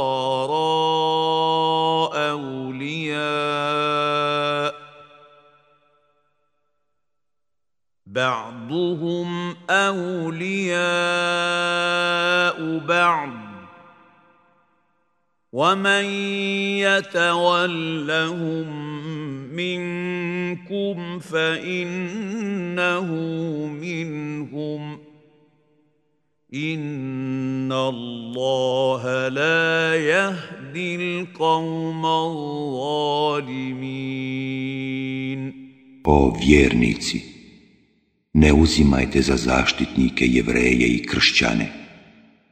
اولياء بعضهم اولياء بعض ومن يتولهم منكم فانه منهم ان الله لا يهدي القوم الظالمين O vjernici, ne uzimajte za zaštitnike jevreje i kršćane.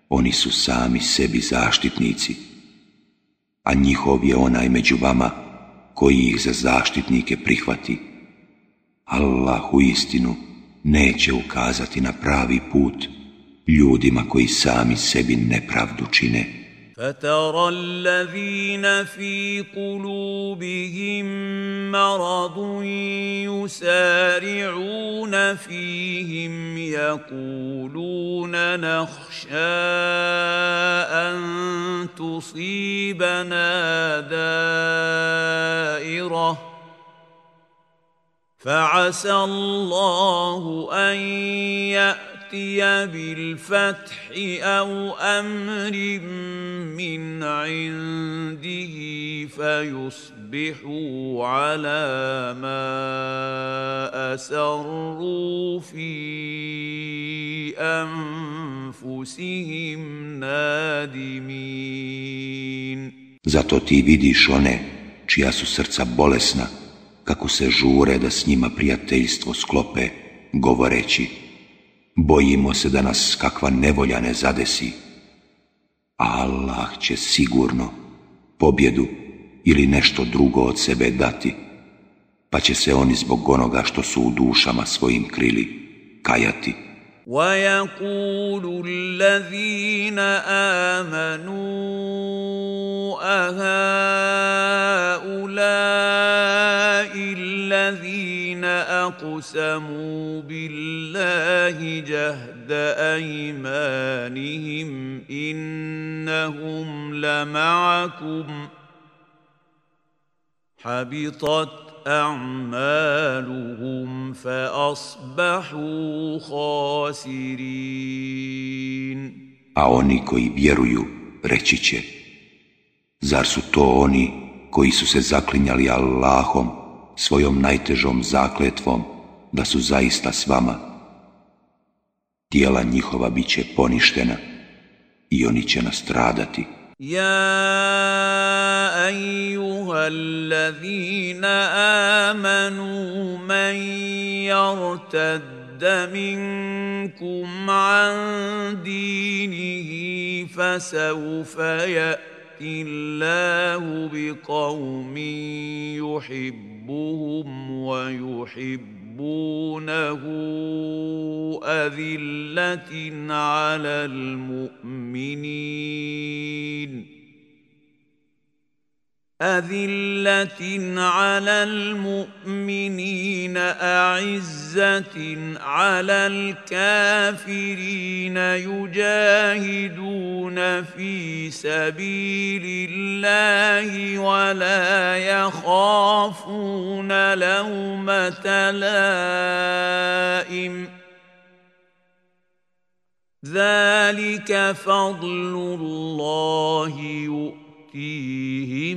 Oni su sami sebi zaštitnici a njihov je onaj među vama koji ih za zaštitnike prihvati. Allah u istinu neće ukazati na pravi put ljudima koji sami sebi nepravdu čine. فترى الذين في قلوبهم مرض يسارعون فيهم يقولون نخشى ان تصيبنا دائره فعسى الله ان ياتي ياتي بالفتح aw امر من عنده فيصبحوا على ما اسروا في انفسهم نادمين Zato ti vidiš one čija su srca bolesna kako se žure da s njima prijateljstvo sklope govoreći bojimo se da nas kakva nevolja ne zadesi. Allah će sigurno pobjedu ili nešto drugo od sebe dati, pa će se oni zbog onoga što su u dušama svojim krili kajati. ويقول الذين أقسموا بالله جهد أيمانهم إنهم لمعكم حبطت أعمالهم فأصبحوا خاسرين A oni koji vjeruju reći će, zar su to oni koji su se zaklinjali Allahom svojom najtežom zakletvom da su zaista s vama. Tijela njihova bit će poništena i oni će nastradati. يا ايها الذين amanu, man يرتد منكم عن دينه فسوف ya'ti الله بقوم يحب يحبهم ويحبونه أذلة على المؤمنين أذلة على المؤمنين أعزة على الكافرين يجاهدون في سبيل الله ولا يخافون لومة لائم ۖ ذلك فضل الله يؤمن يؤتيه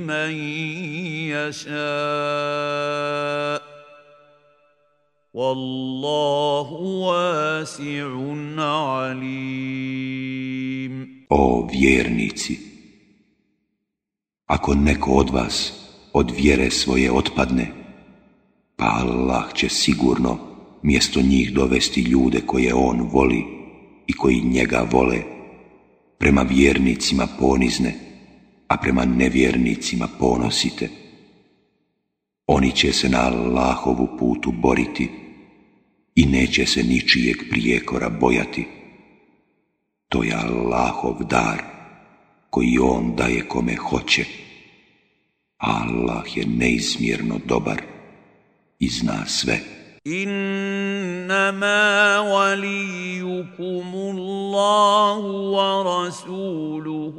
O vjernici, ako neko od vas od vjere svoje otpadne, pa Allah će sigurno mjesto njih dovesti ljude koje on voli i koji njega vole, prema vjernicima ponizne, a prema nevjernicima ponosite. Oni će se na Allahovu putu boriti i neće se ničijeg prijekora bojati. To je Allahov dar koji on daje kome hoće. Allah je neizmjerno dobar i zna sve. انما وليكم الله ورسوله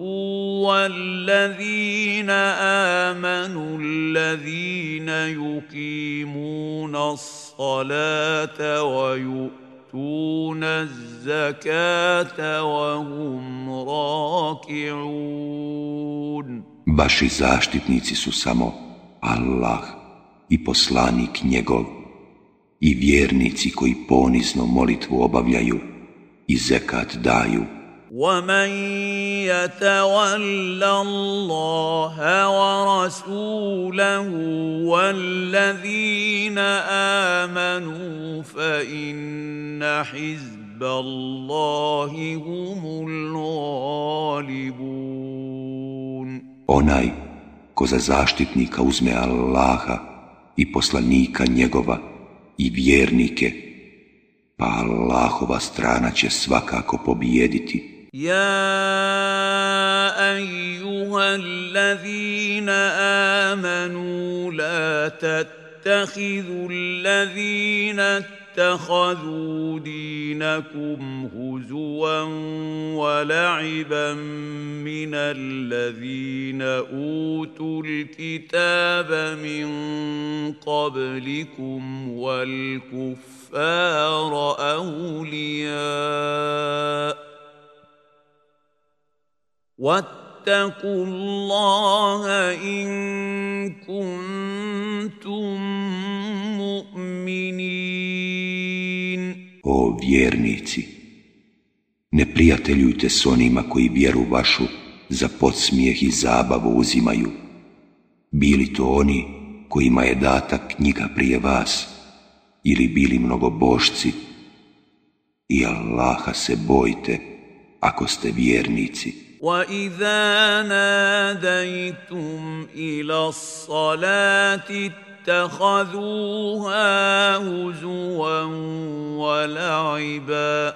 والذين امنوا الذين يقيمون الصلاه ويؤتون الزكاه وهم راكعون Vaši zaštitnici su samo Allah i poslanik njegov i vjernici koji ponizno molitvu obavljaju i zekat daju. وَمَنْ يَتَوَلَّ اللَّهَ وَرَسُولَهُ وَالَّذِينَ آمَنُوا فَإِنَّ حِزْبَ اللَّهِ هُمُ الْغَالِبُونَ Onaj ko za zaštitnika uzme Allaha i poslanika njegova i vjernike, pa Allahova strana će svakako pobijediti. Ja, ajuha, allazina amanu, la tatahidu allazina اتخذوا دينكم هزوا ولعبا من الذين اوتوا الكتاب من قبلكم والكفار اولياء O vjernici, ne prijateljujte s onima koji vjeru vašu za podsmijeh i zabavu uzimaju, bili to oni kojima je data knjiga prije vas ili bili mnogobošci i Allaha se bojte ako ste vjernici. واذا ناديتم الى الصلاه اتخذوها هزوا ولعبا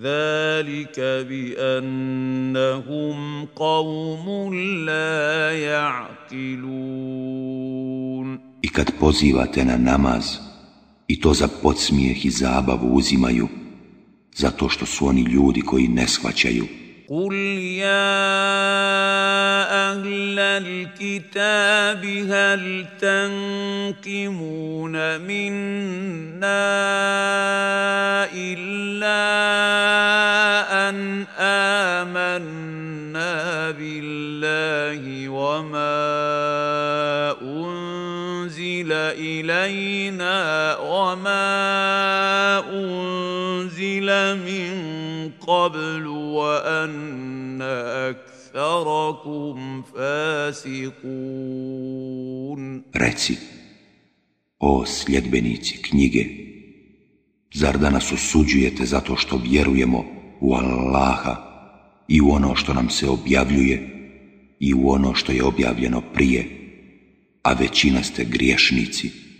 ذلك بانهم قوم لا يعقلون I بوزيواتنا نماز na namaz, i to za podsmijeh i zabavu uzimaju, zato što su oni ljudi koji ne shvaćaju. قل يا أهل الكتاب هل تنقمون منا إلا أن آمنا بالله وما أنزل إلينا وما أنزل من Reci, o sljedbenici knjige, zar da nas osuđujete zato što vjerujemo u Allaha i u ono što nam se objavljuje i u ono što je objavljeno prije, a većina ste griješnici.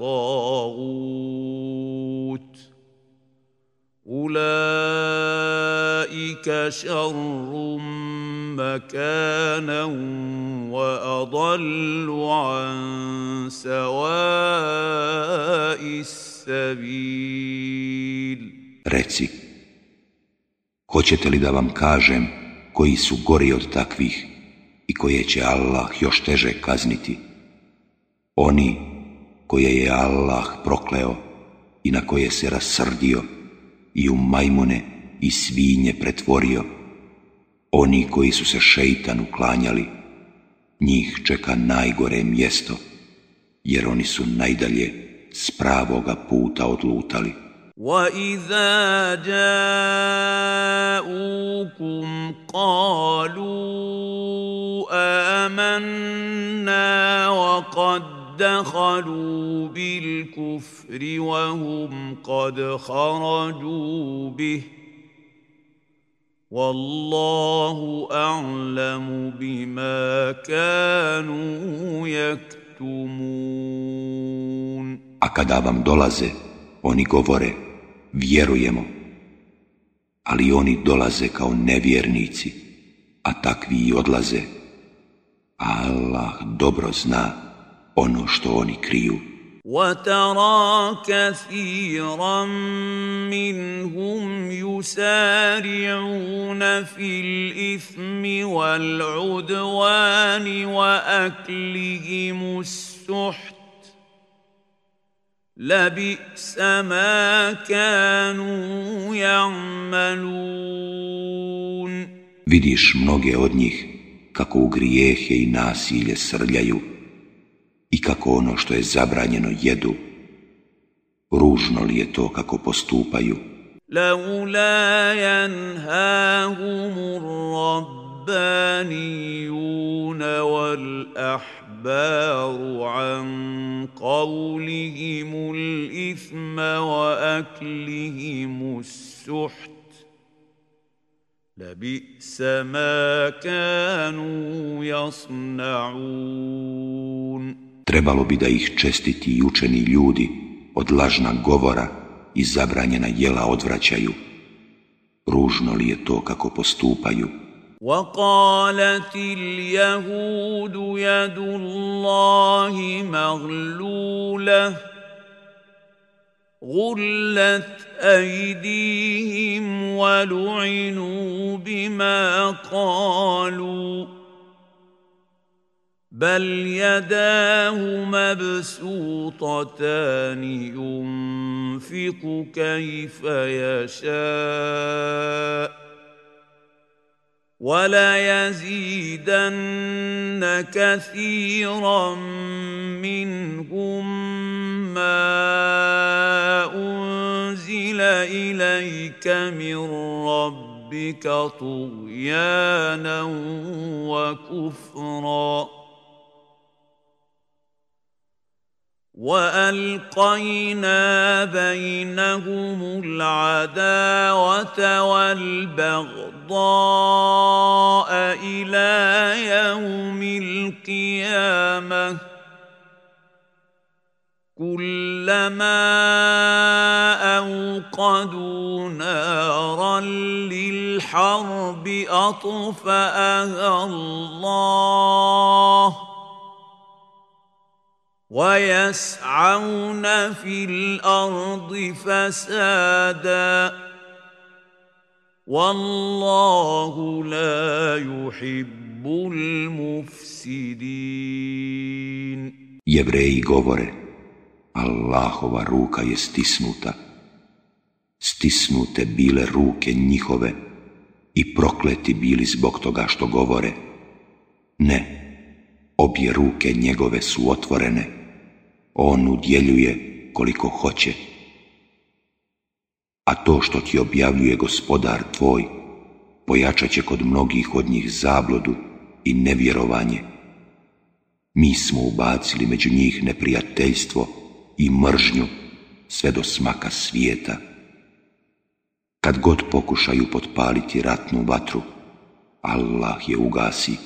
الطاغوت أولئك شر مكانا وأضل عن سواء السبيل reci hoćete li da vam kažem koji su gori od takvih i koje će Allah još teže kazniti oni koje je Allah prokleo i na koje se rasrdio i u majmune i svinje pretvorio. Oni koji su se šeitanu uklanjali, njih čeka najgore mjesto, jer oni su najdalje s pravoga puta odlutali. وَإِذَا جَاءُوكُمْ قَالُوا آمَنَّا وَقَدْ دخلوا بالكفر وهم قد خرجوا به والله أعلم بما كانوا يكتمون A kada vam dolaze, oni govore, vjerujemo. Ali oni dolaze kao nevjernici, a takvi i odlaze. Allah dobro zna ono što oni kriju. وترى كثيرا منهم يسارعون في الإثم والعدوان وأكلهم السحت لبئس ما كانوا يعملون Vidiš mnoge od njih kako u grijehe i nasilje srljaju i kako ono što je zabranjeno jedu. Ružno li je to kako postupaju? لولا ينهاهم الربانيون والأحبار عن قولهم الإثم وأكلهم السحت لبئس ما كانوا يصنعون trebalo bi da ih čestiti i učeni ljudi od lažna govora i zabranjena jela odvraćaju. Ružno li je to kako postupaju? وقالت اليهود يد الله مغلولة غلت أيديهم ولعنوا بما قالوا بل يداه مبسوطتان ينفق كيف يشاء وليزيدن كثيرا منهم ما انزل اليك من ربك طغيانا وكفرا والقينا بينهم العداوه والبغضاء الى يوم القيامه كلما اوقدوا نارا للحرب اطفاها الله ويسعون في الْأَرْضِ فسادا والله لا يحب Jevreji govore Allahova ruka je stisnuta stisnute bile ruke njihove i prokleti bili zbog toga što govore ne obje ruke njegove su otvorene on udjeljuje koliko hoće. A to što ti objavljuje gospodar tvoj, pojačat će kod mnogih od njih zablodu i nevjerovanje. Mi smo ubacili među njih neprijateljstvo i mržnju sve do smaka svijeta. Kad god pokušaju potpaliti ratnu vatru, Allah je ugasi.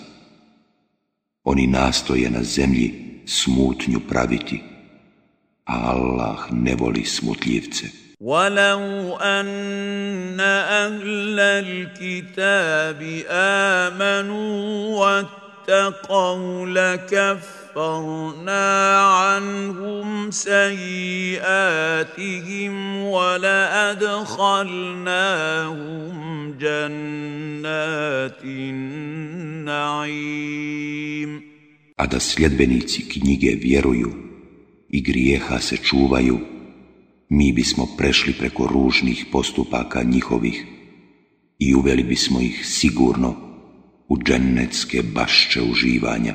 Oni nastoje na zemlji smutnju praviti, Allah ne voli smutljivce. ولو أن أهل الكتاب آمنوا واتقوا لكفرنا عنهم سيئاتهم ولأدخلناهم جنات النعيم. A da sljedbenici knjige vjeruju i grijeha se čuvaju, mi bismo prešli preko ružnih postupaka njihovih i uveli bismo ih sigurno u džennetske bašće uživanja.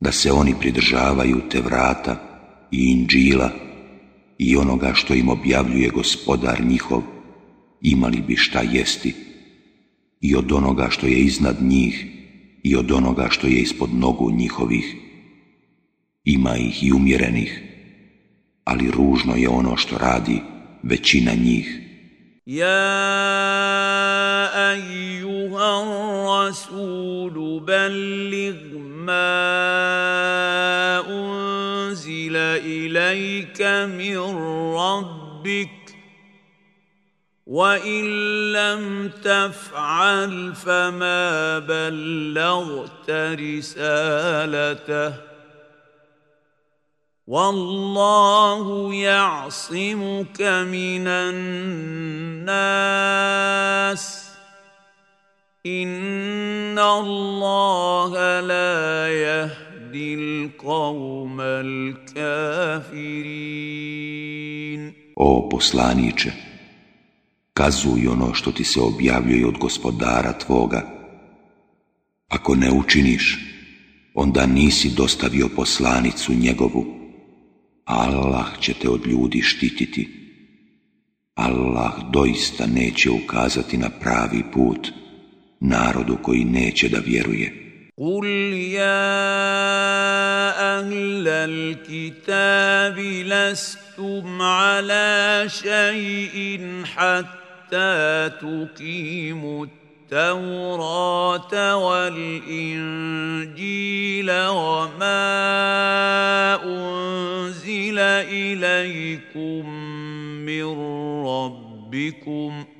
da se oni pridržavaju te vrata i inđila i onoga što im objavljuje gospodar njihov, imali bi šta jesti i od onoga što je iznad njih i od onoga što je ispod nogu njihovih. Ima ih i umjerenih, ali ružno je ono što radi većina njih. Ja, ejuha, rasulu, ما انزل اليك من ربك وان لم تفعل فما بلغت رسالته والله يعصمك من الناس Inna Allaha la kafirin. O poslaniče, kazuj ono što ti se objavljuje od gospodara tvoga. Ako ne učiniš, onda nisi dostavio poslanicu njegovu. Allah će te od ljudi štititi. Allah doista neće ukazati na pravi put. narodu koji neće da vjeruje. قل يا أهل الكتاب لستم على شيء حتى تقيموا التوراة والإنجيل وما أنزل إليكم من ربكم ۖ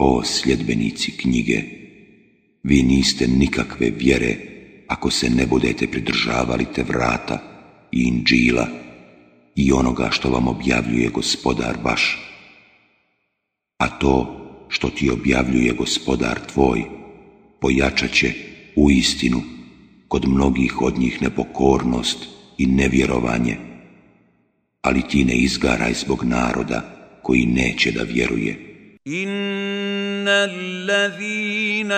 O sljedbenici knjige, vi niste nikakve vjere ako se ne budete pridržavali te vrata i inđila i onoga što vam objavljuje gospodar vaš. A to što ti objavljuje gospodar tvoj, pojačat će u istinu kod mnogih od njih nepokornost i nevjerovanje, ali ti ne izgaraj zbog naroda koji neće da vjeruje. ان الذين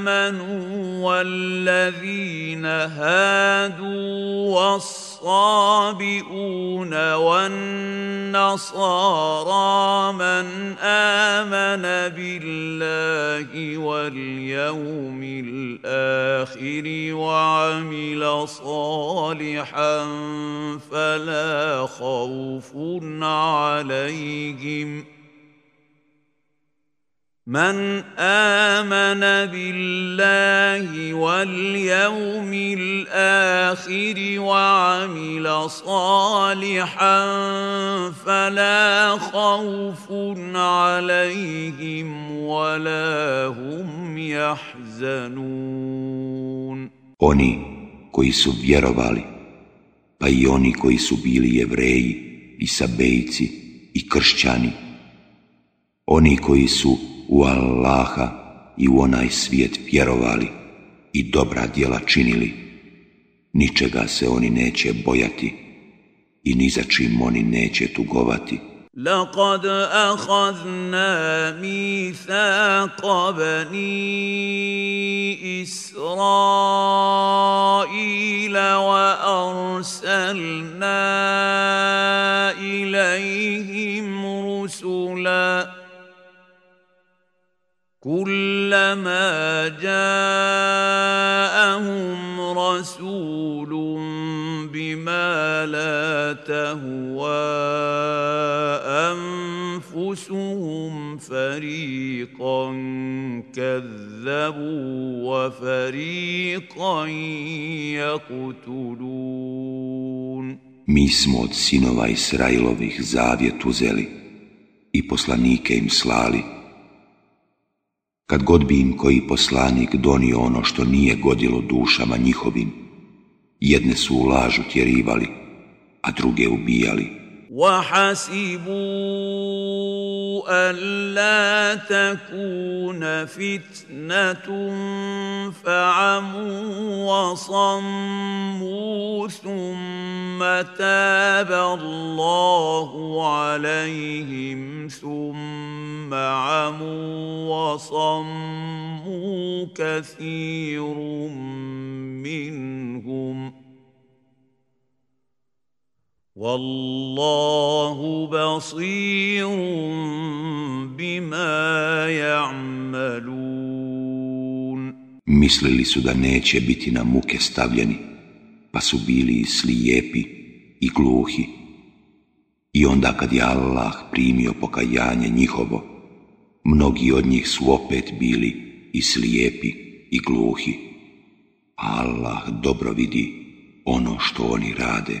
امنوا والذين هادوا والصابئون والنصارى من امن بالله واليوم الاخر وعمل صالحا فلا خوف عليهم من امن بالله واليوم الاخر وعمل صالحا فلا خوف عليهم ولا هم يحزنون oni koji su vjerovali pa i oni koji su bili jevreji i sabejci i kršćani oni koji su u Allaha i u onaj svijet vjerovali i dobra djela činili, ničega se oni neće bojati i ni za čim oni neće tugovati. لقد كلما جاءهم رسول بما لا تهوى انفسهم فريقا كذبوا وفريقا يقتلون Mi smo od sinova Israilovih zavjet uzeli i poslanike im slali kad god bi im koji poslanik donio ono što nije godilo dušama njihovim, jedne su u lažu tjerivali, a druge ubijali. وحسبوا ألا تكون فتنة فعموا وصموا ثم تاب الله عليهم ثم عموا وصموا كثير منهم Wallahu basirun bima ya'malun. Mislili su da neće biti na muke stavljeni, pa su bili i slijepi i gluhi. I onda kad je Allah primio pokajanje njihovo, mnogi od njih su opet bili i slijepi i gluhi. Pa Allah dobro vidi ono što oni rade.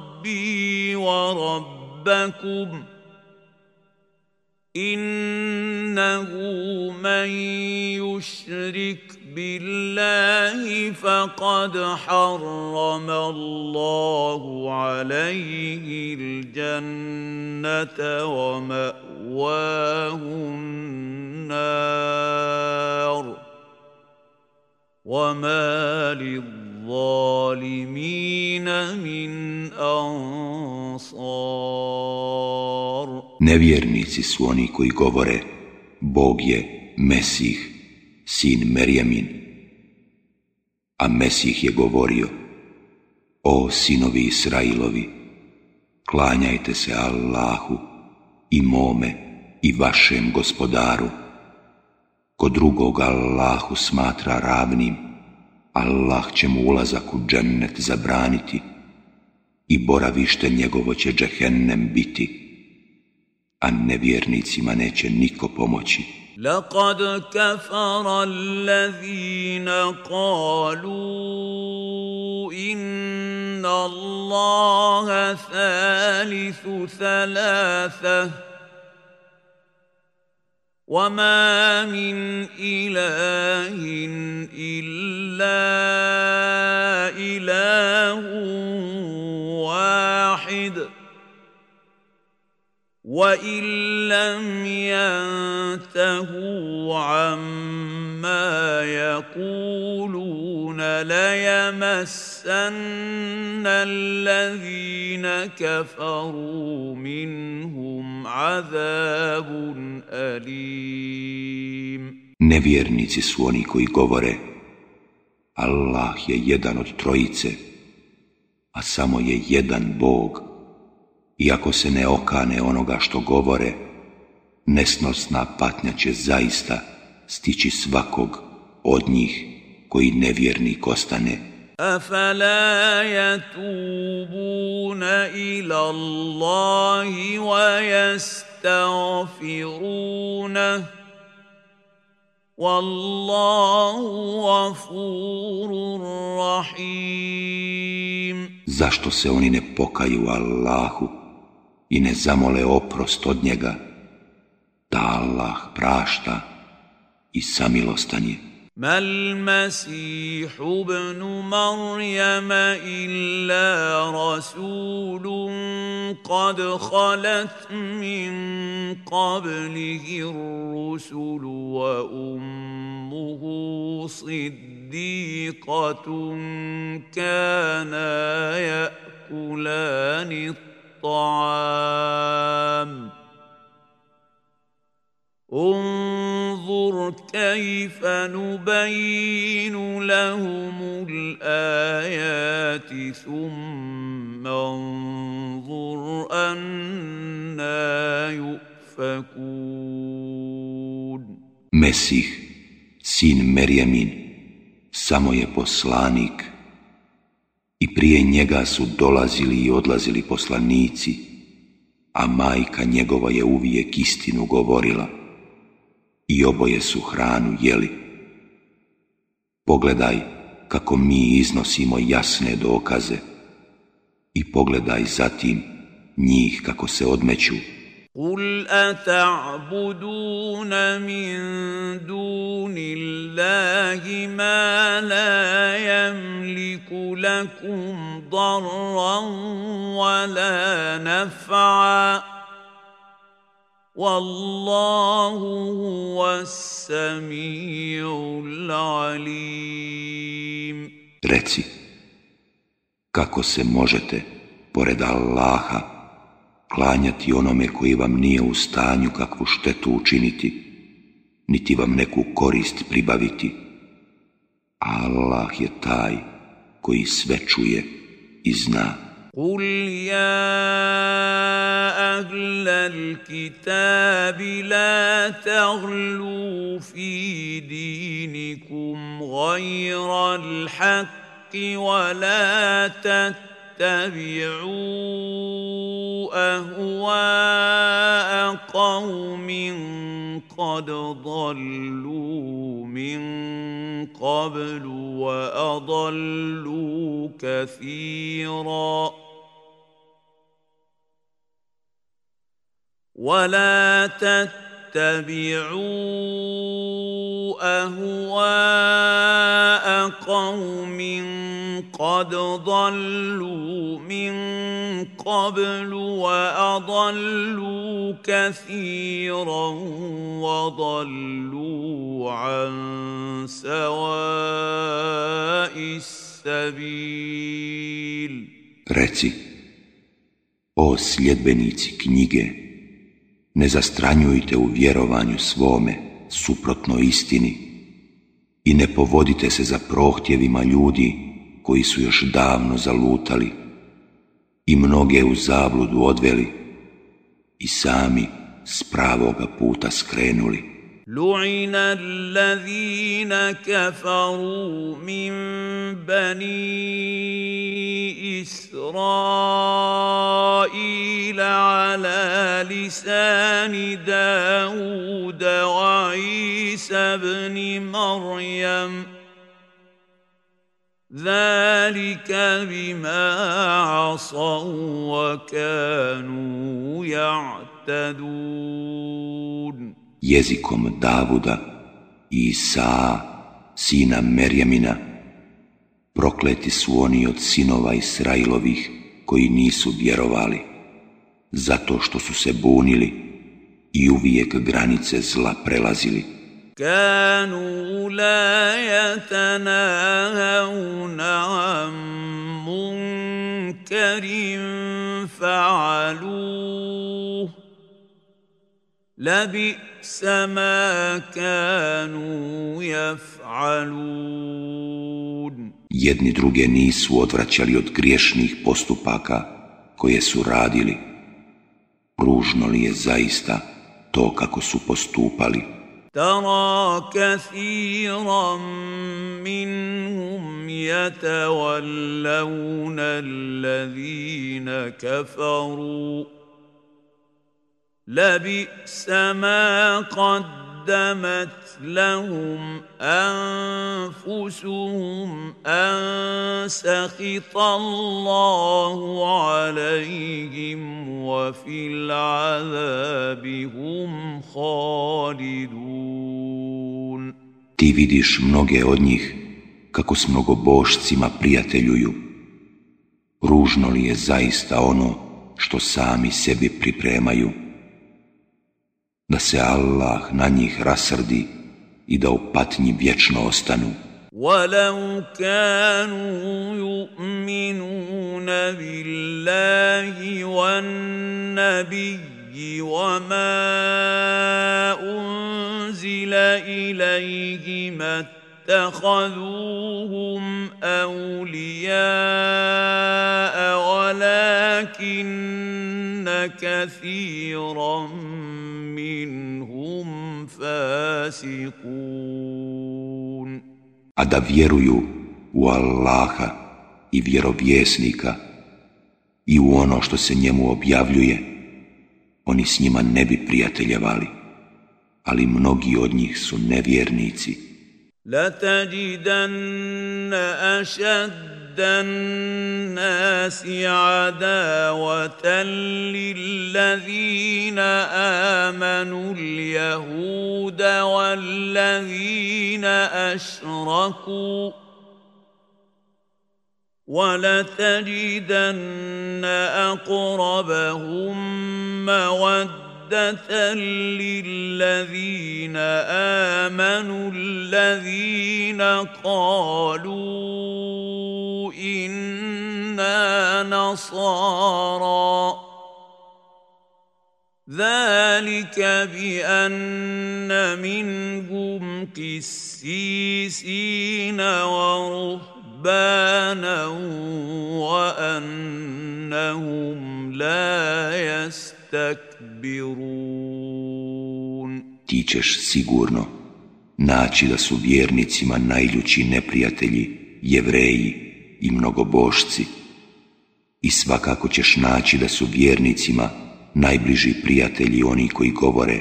ربي وربكم انه من يشرك بالله فقد حرم الله عليه الجنه وماواه النار وما للظالمين Zalimina min ansar Nevjernici su oni koji govore Bog je Mesih, sin Merjamin A Mesih je govorio O sinovi Israilovi, klanjajte se Allahu i mome i vašem gospodaru. Ko drugog Allahu smatra ravnim, Allah će mu ulazak u džennet zabraniti i boravište njegovo će džehennem biti, a nevjernicima neće niko pomoći. لقد كفر الذين قالوا إن الله ثالث وما من إله إلا إله واحد ۖ وإن لم ينتهوا عما يقولون ليمسن الذين كفروا منهم عذاب أليم Nevjernici su oni koji govore Allah je jedan od trojice, a samo je jedan Bog – iako se ne okane onoga što govore, nesnosna patnja će zaista stići svakog od njih koji nevjernik ostane. Afala yatubuna ila Allahi Zašto se oni ne pokaju Allahu i ne zamole oprost od njega, ta Allah prašta i samilostan je. ما المسيح ابن مريم الا رسول قد خلت من قبله الرسل وامه صديقه كانا ياكلان الطعام الطعام انظر كيف نبين لهم الايات ثم انظر انا يؤفكون مسيح سين مريمين samo je poslanik i prije njega su dolazili i odlazili poslanici, a majka njegova je uvijek istinu govorila i oboje su hranu jeli. Pogledaj kako mi iznosimo jasne dokaze i pogledaj zatim njih kako se odmeću قل اتعبدون من دون الله ما لا يملك لكم ضرا ولا نفعا والله هو السميع العليم Reci, kako se možete, pored Allaha, klanjati onome koji vam nije u stanju kakvu štetu učiniti, niti vam neku korist pribaviti. Allah je taj koji sve čuje i zna. قل يا kitabi la لا fi في دينكم غير wa la تتبعوا اتبعوا اهواء قوم قد ضلوا من قبل واضلوا كثيرا ولا تتبعوا اتبعوا اهواء قوم قد ضلوا من قبل واضلوا كثيرا وضلوا عن سواء السبيل Reci, o sljedbenici knjige ne zastranjujte u vjerovanju svome suprotno istini i ne povodite se za prohtjevima ljudi koji su još davno zalutali i mnoge u zabludu odveli i sami s pravoga puta skrenuli. لعن الذين كفروا من بني إسرائيل على لسان داود وعيسى بن مريم ذلك بما عصوا وكانوا يعتدون jezikom Davuda i Isaa, sina Merjemina, prokleti su oni od sinova Israilovih koji nisu vjerovali, zato što su se bunili i uvijek granice zla prelazili sama Jedni druge nisu odvraćali od griješnih postupaka koje su radili. Ružno li je zaista to kako su postupali? Tara كثيرا minhum يتولون alladhina kafaru. لبئس ما قدمت لهم انفسهم ان سخط الله عليهم وفي العذاب هم خالدون Ti vidiš mnoge od njih kako s mnogobošcima prijateljuju. Ružno li je zaista ono što sami sebi pripremaju? da se Allah na njih rasrdi i da u patnji vječno ostanu. ولو كانوا يؤمنون بالله والنبي وما أنزل إليه مت اتخذوهم أولياء ولكن كثيرا منهم فاسقون A da vjeruju u i vjerovjesnika i u ono što se njemu objavljuje, oni s njima ne bi prijateljevali, ali mnogi od njih su nevjernici. لتجدن اشد الناس عداوه للذين امنوا اليهود والذين اشركوا ولتجدن اقربهم موده مَوَدَّةً للذين امنوا الذين قالوا انا نصارى ذلك بان منهم قسيسين ورهبانا وانهم لا يستكبرون Ti ćeš sigurno naći da su vjernicima najljući neprijatelji, jevreji i mnogobošci. I svakako ćeš naći da su vjernicima najbliži prijatelji oni koji govore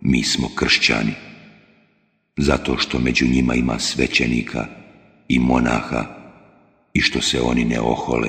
mi smo kršćani. Zato što među njima ima svećenika i monaha i što se oni ne ohole.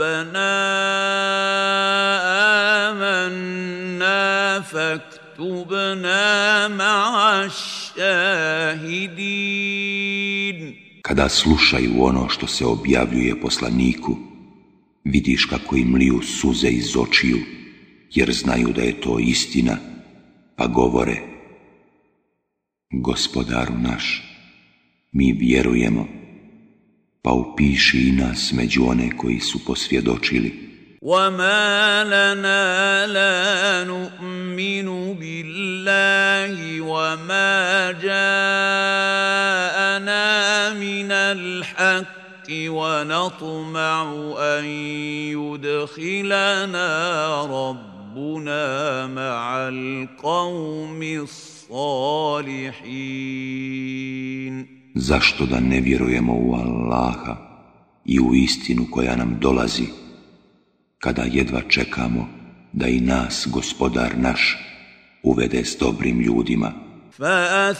ربنا آمنا فاكتبنا مع Kada slušaju ono što se objavljuje poslaniku, vidiš kako im liju suze iz očiju, jer znaju da je to istina, pa govore Gospodaru naš, mi vjerujemo pa upiši i nas među one koji su posvjedočili. وما لنا لا نؤمن بالله وما جاءنا من الحق ونطمع ان يدخلنا ربنا مع القوم الصالحين Zašto da ne vjerujemo u Allaha i u istinu koja nam dolazi, kada jedva čekamo da i nas, gospodar naš, uvede s dobrim ljudima. فَأَثَابَهُمُ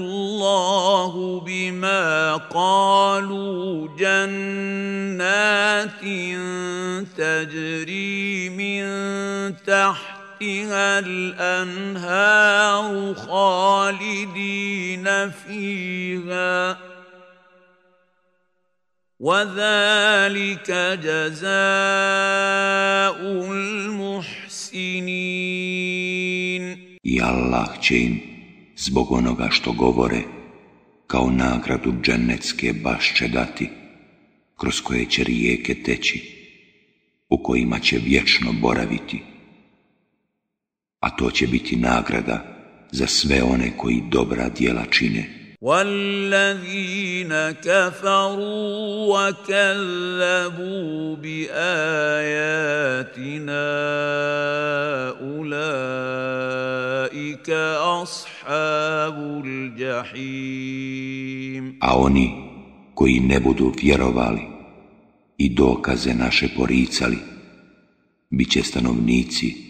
اللَّهُ بِمَا قَالُوا جَنَّاتٍ تَجْرِي تحتها الأنهار خالدين فيها وذلك جزاء المحسنين I Allah će im, zbog onoga što govore, kao nagradu džennetske bašće dati, kroz koje će rijeke teći, u kojima će vječno boraviti a to će biti nagrada za sve one koji dobra djela čine. A oni koji ne budu vjerovali i dokaze naše poricali, bit će stanovnici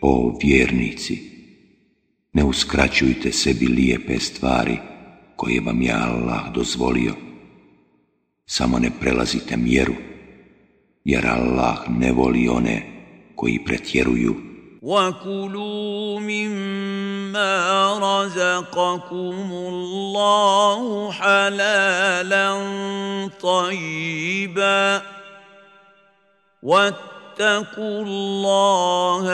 O vjernici, ne uskraćujte sebi lijepe stvari koje vam je Allah dozvolio. Samo ne prelazite mjeru, jer Allah ne voli one koji pretjeruju. وَكُلُوا مِمَّا رَزَقَكُمُ اللَّهُ حَلَالًا طَيِّبًا واتقوا الله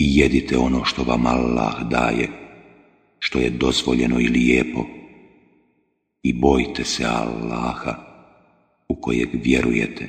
I jedite ono što vam Allah daje, što je dozvoljeno i lijepo, i bojte se Allaha u kojeg vjerujete.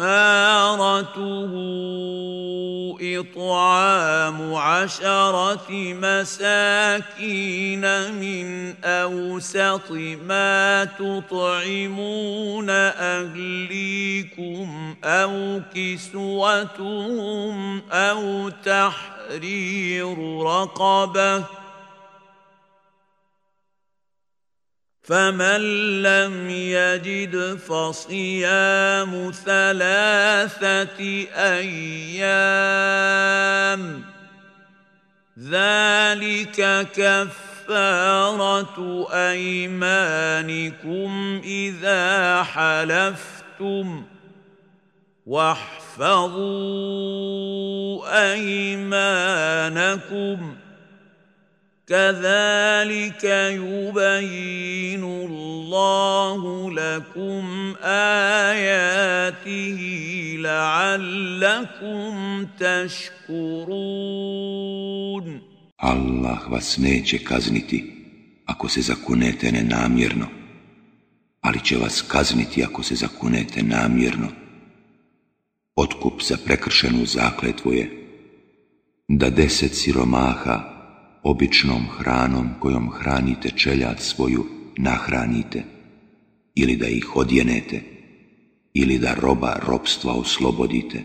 كفارته إطعام عشرة مساكين من أوسط ما تطعمون أهليكم أو كسوتهم أو تحرير رقبه فمن لم يجد فصيام ثلاثه ايام ذلك كفاره ايمانكم اذا حلفتم واحفظوا ايمانكم كَذَلِكَ يُبَيِّنُ اللَّهُ لَكُمْ آيَاتِهِ لَعَلَّكُمْ تَشْكُرُونَ Allah vas neće kazniti ako se zakunete nenamjerno, ali će vas kazniti ako se zakunete namjerno. Otkup za prekršenu zakletvu je da deset siromaha običnom hranom kojom hranite čeljat svoju nahranite ili da ih odjenete ili da roba robstva oslobodite,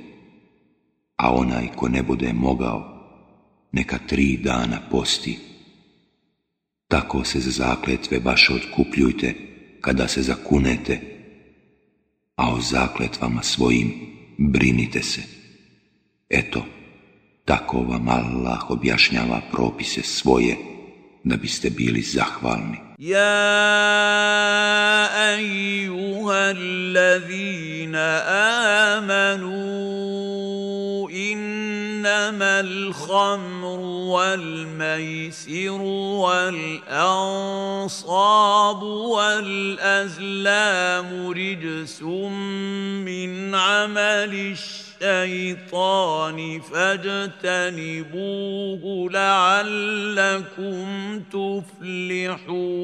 a onaj ko ne bude mogao, neka tri dana posti. Tako se za zakletve baš otkupljujte kada se zakunete, a o zakletvama svojim brinite se. Eto, Tako vam Allah objašnjava propise svoje, da biste bili zahvalni. Ja, allazina amanu, innama l'hamru, إنما mejsiru, والميسر ansabu, والأزلام azlamu, من min amališ الشيطان فاجتنبوه لعلكم تفلحون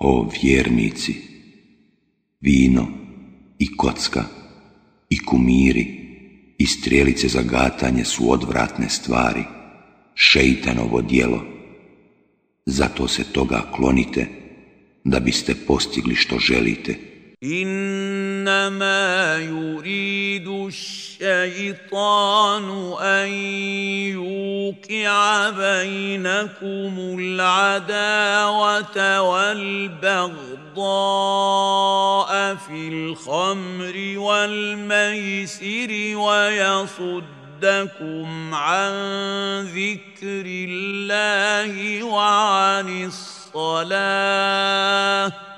O vjernici, vino i kocka i kumiri i strelice za gatanje su odvratne stvari, šeitanovo dijelo. Zato se toga klonite, da biste postigli što želite. In انما يريد الشيطان ان يوقع بينكم العداوه والبغضاء في الخمر والميسر ويصد عن ذكر الله وعن الصلاه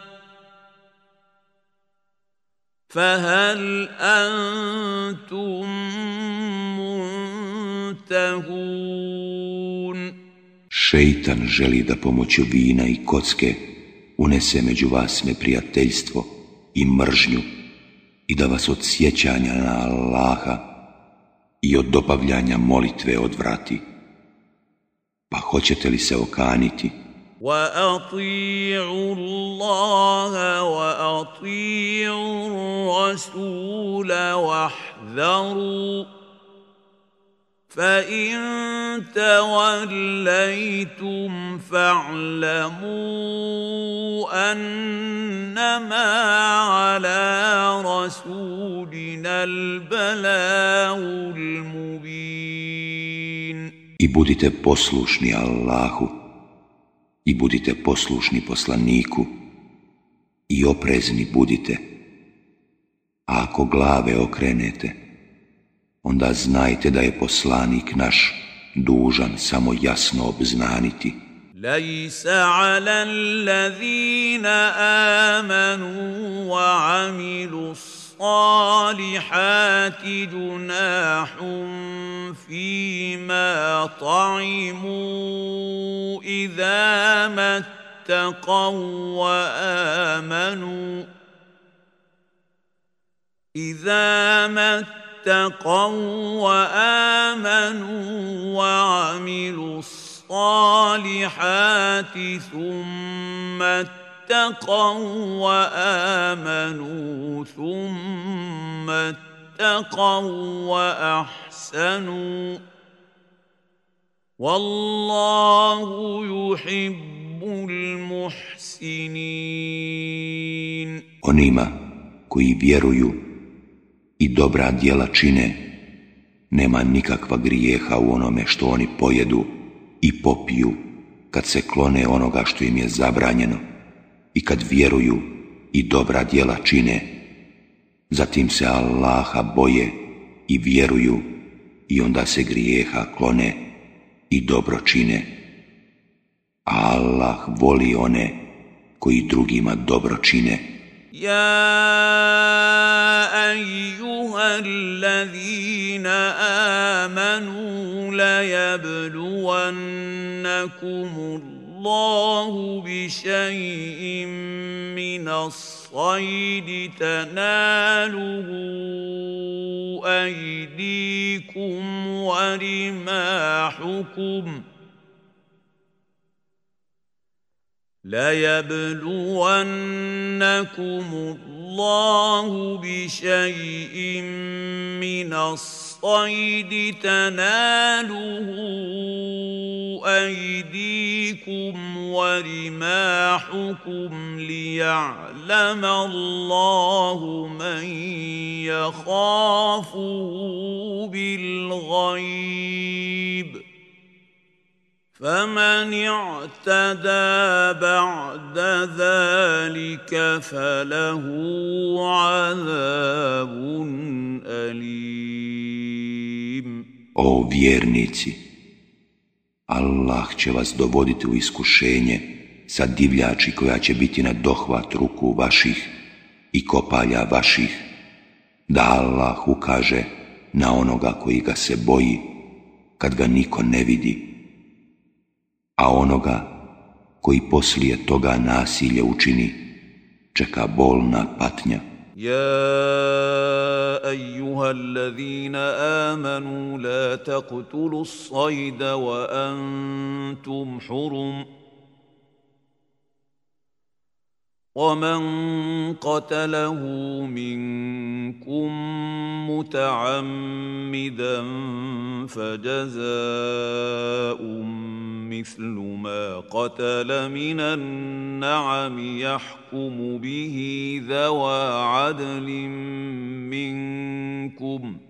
فهل Šeitan želi da pomoću vina i kocke unese među vas neprijateljstvo i mržnju i da vas od sjećanja na Allaha i od dobavljanja molitve odvrati. Pa hoćete li se okaniti? واطيعوا الله واطيعوا الرسول واحذروا فان توليتم فاعلموا انما على رسولنا البلاغ المبين I budite poslušni Allahu i budite poslušni poslaniku i oprezni budite. A ako glave okrenete, onda znajte da je poslanik naš dužan samo jasno obznaniti. الصالحات جناح فيما طعموا إذا ما اتقوا وآمنوا إذا ما اتقوا وآمنوا وعملوا الصالحات ثم اتقوا وآمنوا ثم اتقوا وأحسنوا onima koji vjeruju i dobra djela čine nema nikakva grijeha u onome što oni pojedu i popiju kad se klone onoga što im je zabranjeno i kad vjeruju i dobra djela čine. Zatim se Allaha boje i vjeruju i onda se grijeha klone i dobro čine. Allah voli one koji drugima dobro čine. Ja allazina amanu la الله بشيء من الصيد تناله أيديكم ورماحكم ۖ ليبلونكم الله بشيء من الصيد الصيد تناله أيديكم ورماحكم ليعلم الله من يخافه بالغيب ۖ فمن اعتدى بعد ذلك فله عذاب أليم O vjernici, Allah će vas dovoditi u iskušenje sa divljači koja će biti na dohvat ruku vaših i kopalja vaših, da Allah ukaže na onoga koji ga se boji, kad ga niko ne vidi. a onoga koji poslije toga nasilje učini, čeka bolna patnja. يا ايها الذين امنوا لا تقتلوا الصيد وانتم حرم ومن قتله منكم متعمدا فجزاء مثل ما قتل من النعم يحكم به ذوى عدل منكم ۖ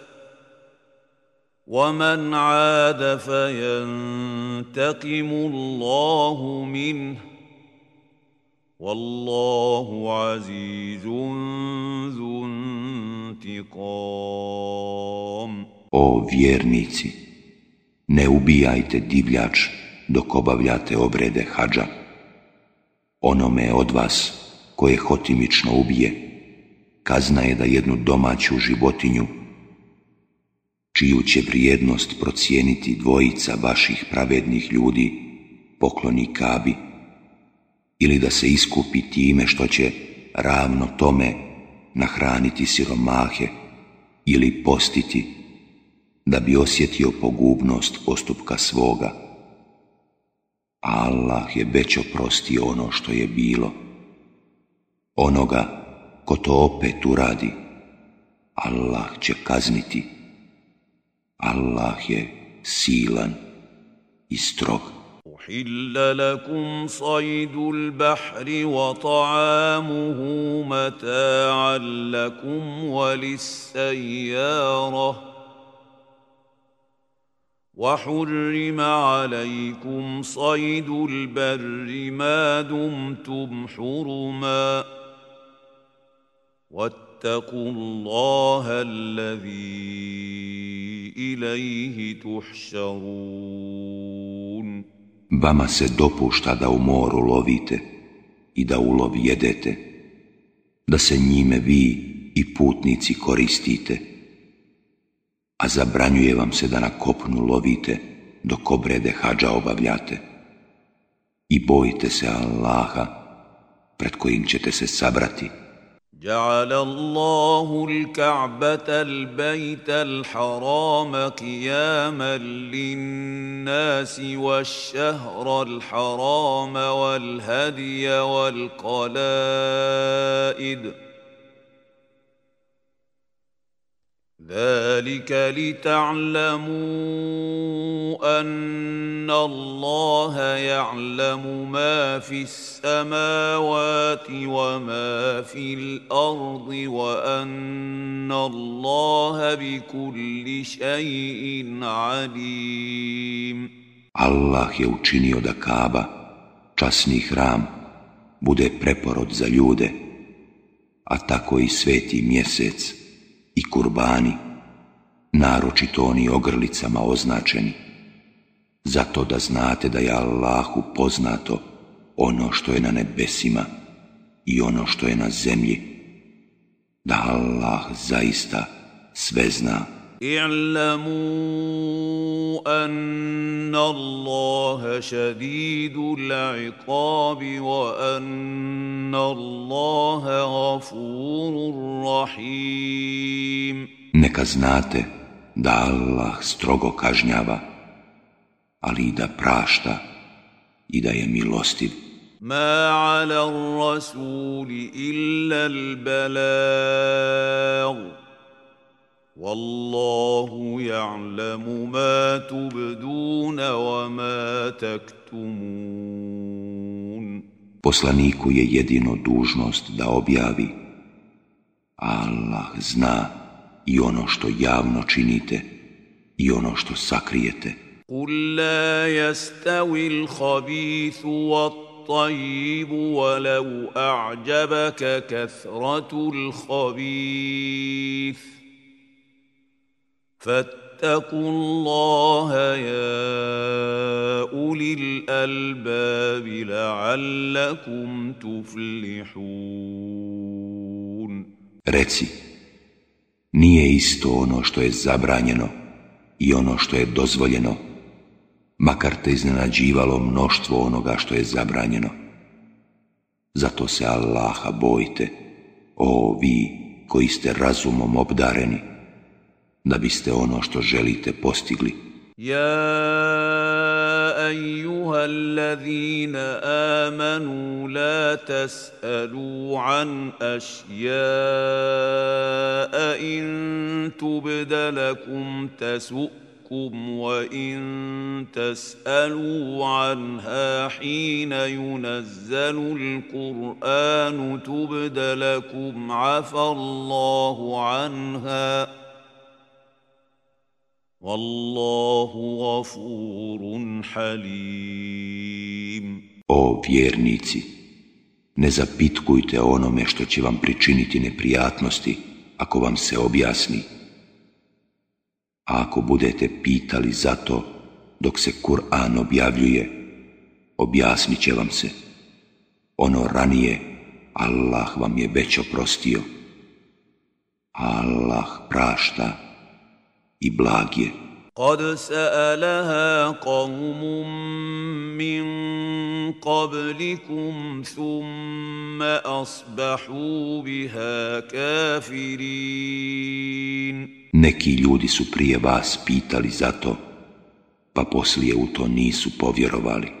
ومن عاد فينتقم الله منه والله عزيز O vjernici, ne ubijajte divljač dok obavljate obrede hađa. Onome od vas koje hotimično ubije, kazna je da jednu domaću životinju čiju će vrijednost procijeniti dvojica vaših pravednih ljudi pokloni kabi ili da se iskupi time što će ravno tome nahraniti siromahe ili postiti da bi osjetio pogubnost postupka svoga. Allah je već oprostio ono što je bilo. Onoga ko to opet uradi, Allah će kazniti. Allah je silan i strog. أحل لكم صيد البحر وطعامه متاعا لكم وللسياره وحرم عليكم صيد البر ما دمتم حرما واتقوا الله الذي Vama se dopušta da u moru lovite i da ulov jedete, da se njime vi i putnici koristite, a zabranjuje vam se da na kopnu lovite dok obrede hađa obavljate. I bojite se Allaha, pred kojim ćete se sabrati, جعل الله الكعبه البيت الحرام قياما للناس والشهر الحرام والهدي والقلائد ذلك لتعلموا ان الله يعلم ما في السماوات وما في الارض وان الله بكل شيء عليم الله je učinio da Kaaba časni hram bude preporod za ljude a tako i i kurbani, naročito oni ogrlicama označeni, zato da znate da je Allahu poznato ono što je na nebesima i ono što je na zemlji, da Allah zaista sve zna. اعلموا ان الله شديد العقاب وان الله غفور رحيم Neka znate da Allah strogo kažnjava, ali i da prašta i da je milostiv. ما على الرسول إلا البلاغ Wallahu ja'lamu ma tubduna wa ma taktumun. Poslaniku je jedino dužnost da objavi. Allah zna i ono što javno činite i ono što sakrijete. قل لا يستوي الخبيث والطيب ولو أعجبك كثرة الخبيث فاتقوا الله يا Reci, nije isto ono što je zabranjeno i ono što je dozvoljeno, makar te iznenađivalo mnoštvo onoga što je zabranjeno. Zato se Allaha bojite, o vi koji ste razumom obdareni. da biste ono što želite postigli. يا ايها الذين امنوا لا تسالوا عن اشياء ان تبد لكم تسؤكم وان تسالوا عنها حين ينزل القران تبد لكم عفى الله عنها Wallahu gafurun halim. O vjernici, ne zapitkujte onome što će vam pričiniti neprijatnosti ako vam se objasni. A ako budete pitali za to dok se Kur'an objavljuje, objasnit će vam se. Ono ranije Allah vam je već oprostio. Allah prašta i blag je. قد سألها قوم Neki ljudi su prije vas pitali za to, pa poslije u to nisu povjerovali.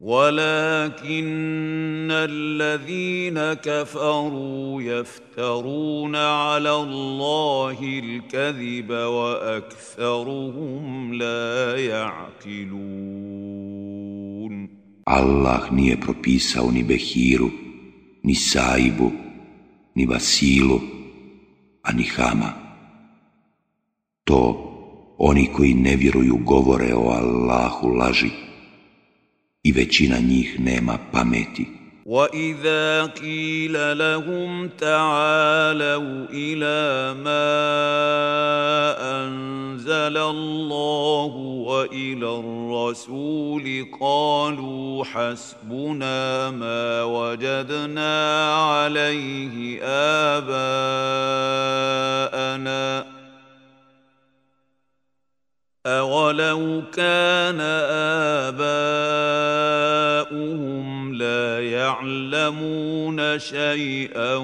ولكن الذين كفروا يفترون على الله الكذب وأكثرهم لا يعقلون Allah nije propisao ni Behiru, ni Saibu, ni Vasilu, a ni Hama. To oni koji ne vjeruju govore o Allahu laži i većina njih nema pameti. وَإِذَا قِيلَ لَهُمْ تَعَالَوْا إِلَى مَا أَنزَلَ اللَّهُ وَإِلَى الرَّسُولِ قَالُوا حَسْبُنَا مَا وَجَدْنَا عَلَيْهِ آبَاءَنَا ۖ أولو كان آباؤهم لا يعلمون شيئا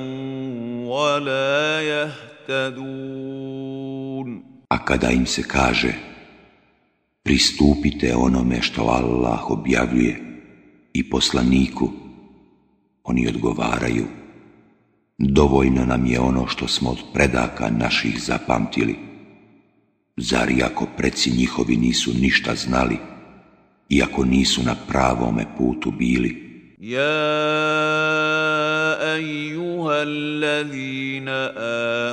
ولا يهتدون A kada im se kaže pristupite onome što Allah objavljuje i poslaniku, oni odgovaraju dovoljno nam je ono što smo od predaka naših zapamtili – Zar iako preci njihovi nisu ništa znali, iako nisu na pravome putu bili? يا ايها الذين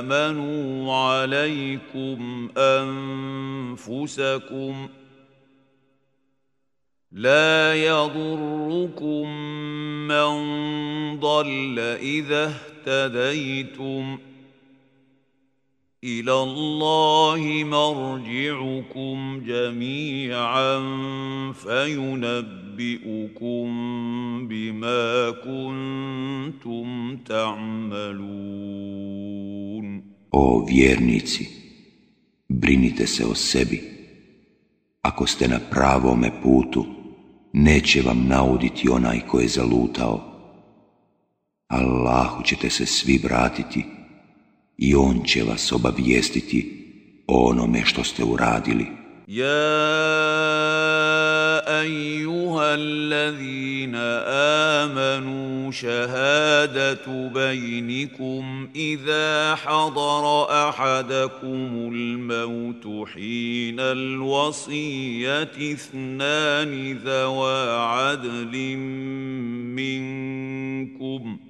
امنوا عليكم انفسكم لا يضركم من ضل اذا اهتديتم إلى الله مرجعكم جميعا فينبئكم bima kuntum O vjernici, brinite se o sebi. Ako ste na pravome putu, neće vam nauditi onaj ko je zalutao. Allahu ćete se svi vratiti i on će vas obavijestiti o onome što ste uradili. يا ايها الذين امنوا شهاده بينكم اذا حضر احدكم الموت حين الوصيه اثنان ذوى عدل منكم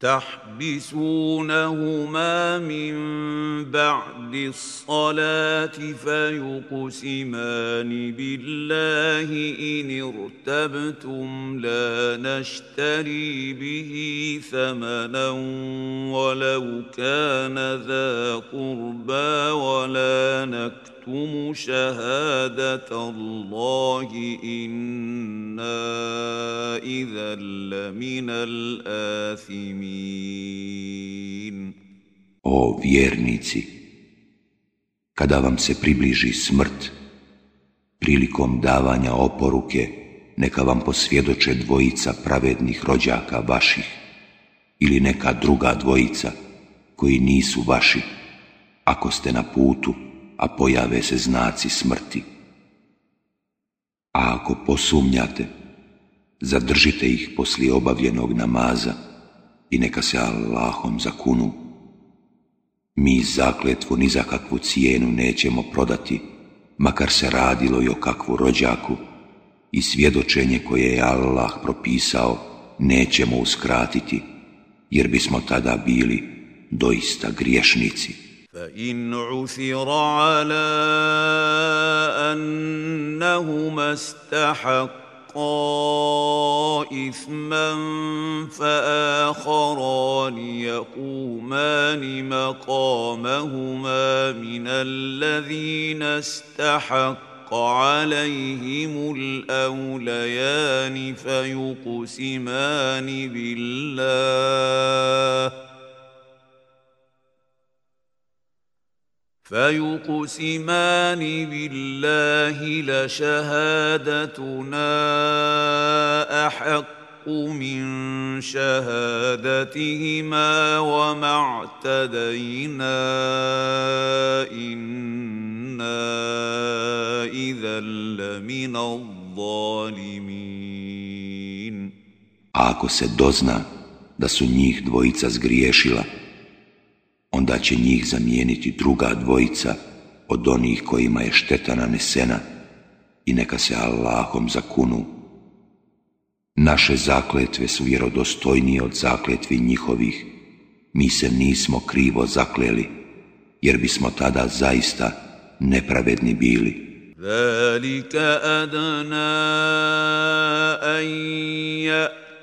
تحبسونهما من بعد الصلاة فيقسمان بالله إن ارتبتم لا نشتري به ثمنا ولو كان ذا قربى ولا نكتب Tu شهادة الله إنا إذا لمن الآثمين O vjernici, kada vam se približi smrt, prilikom davanja oporuke, neka vam posvjedoče dvojica pravednih rođaka vaših ili neka druga dvojica koji nisu vaši, ako ste na putu a pojave se znaci smrti. A ako posumnjate, zadržite ih poslije obavljenog namaza i neka se Allahom zakunu. Mi zakletvu ni za kakvu cijenu nećemo prodati, makar se radilo i o kakvu rođaku i svjedočenje koje je Allah propisao nećemo uskratiti, jer bismo tada bili doista griješnici. فإن عثر على أنهما استحقا إثما فآخران يقومان مقامهما من الذين استحق عليهم الأوليان فيقسمان بالله فيقسمان بالله لشهادتنا احق من شهادتهما وما اعتدينا انا اذا لمن الظالمين Ako se dozna da su njih dvojica zgriješila, onda će njih zamijeniti druga dvojica od onih kojima je šteta nanesena i neka se Allahom zakunu. Naše zakletve su vjerodostojnije od zakletvi njihovih. Mi se nismo krivo zakleli, jer bismo tada zaista nepravedni bili. Velika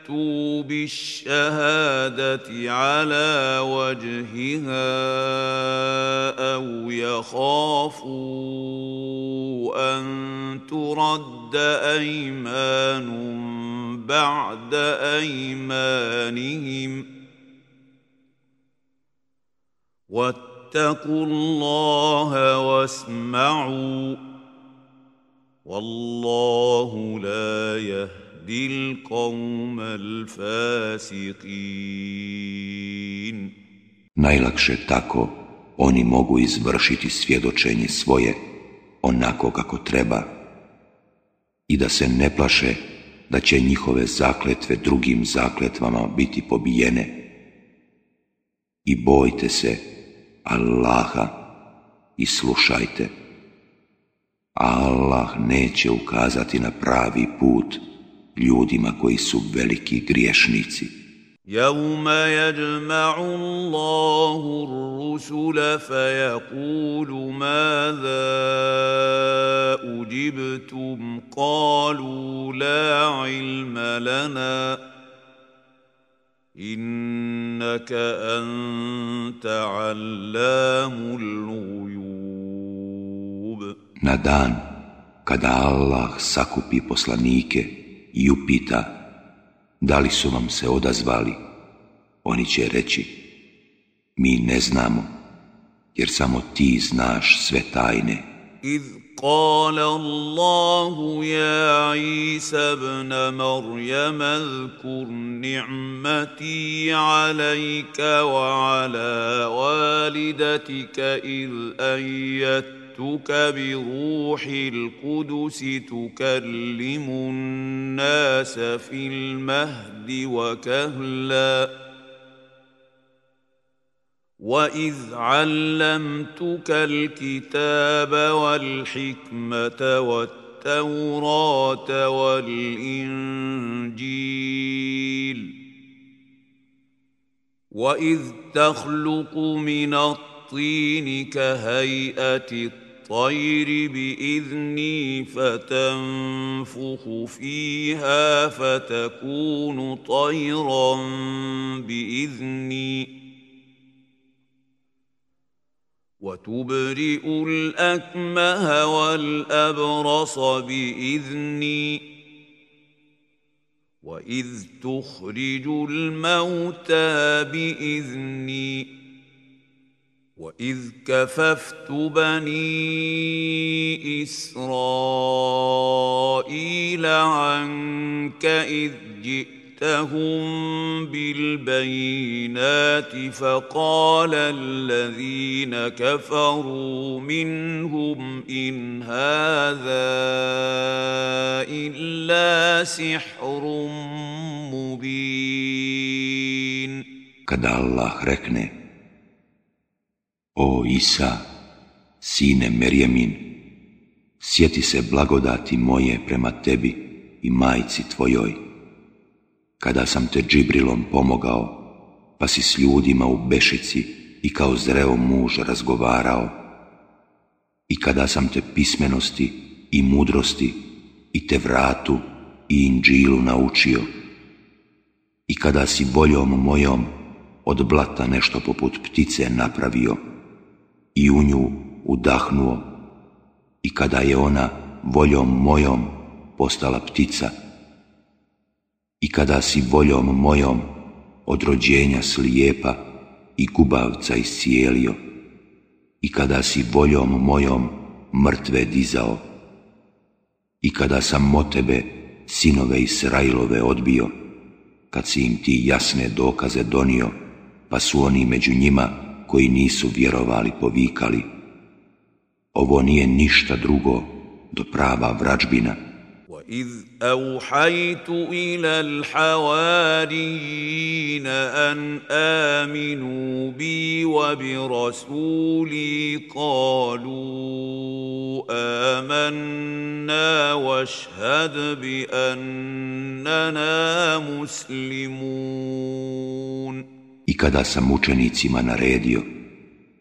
فأتوا بالشهادة على وجهها أو يخافوا أن ترد أيمان بعد أيمانهم واتقوا الله واسمعوا والله لا يهدي يهدي Najlakše tako oni mogu izvršiti svjedočenje svoje onako kako treba i da se ne plaše da će njihove zakletve drugim zakletvama biti pobijene. I bojte se Allaha i slušajte. Allah neće ukazati na pravi put ljudima koji su veliki griješnici. يوم يجمع الله الرسل فيقول ماذا اجبتم قالوا لا علم لنا انك انت علام الغيوب Na dan kada Allah sakupi poslanike i upita, da li su vam se odazvali, oni će reći mi ne znamo jer samo ti znaš sve tajne. Iz قال الله يا عيسى ابن مريم اذكر نعمتي wa ala والدتك إذ أيدت جئتك بروح القدس تكلم الناس في المهد وكهلا واذ علمتك الكتاب والحكمه والتوراه والانجيل واذ تخلق من الطين كهيئه الطين الطير بإذني فتنفخ فيها فتكون طيرا بإذني وتبرئ الأكمه والأبرص بإذني وإذ تخرج الموتى بإذني واذ كففت بني اسرائيل عنك اذ جئتهم بالبينات فقال الذين كفروا منهم ان هذا الا سحر مبين kada اللَّهُ ركنه. O Isa, sine Merjemin, sjeti se blagodati moje prema tebi i majci tvojoj. Kada sam te džibrilom pomogao, pa si s ljudima u bešici i kao zreo muž razgovarao. I kada sam te pismenosti i mudrosti i te vratu i inđilu naučio. I kada si voljom mojom od blata nešto poput ptice napravio, i u nju udahnuo i kada je ona voljom mojom postala ptica i kada si voljom mojom od rođenja slijepa i gubavca iscijelio i kada si voljom mojom mrtve dizao i kada sam o tebe sinove Israilove odbio kad si im ti jasne dokaze donio pa su oni među njima koji nisu vjerovali povikali. Ovo nije ništa drugo do prava vrađbina i kada sam učenicima naredio,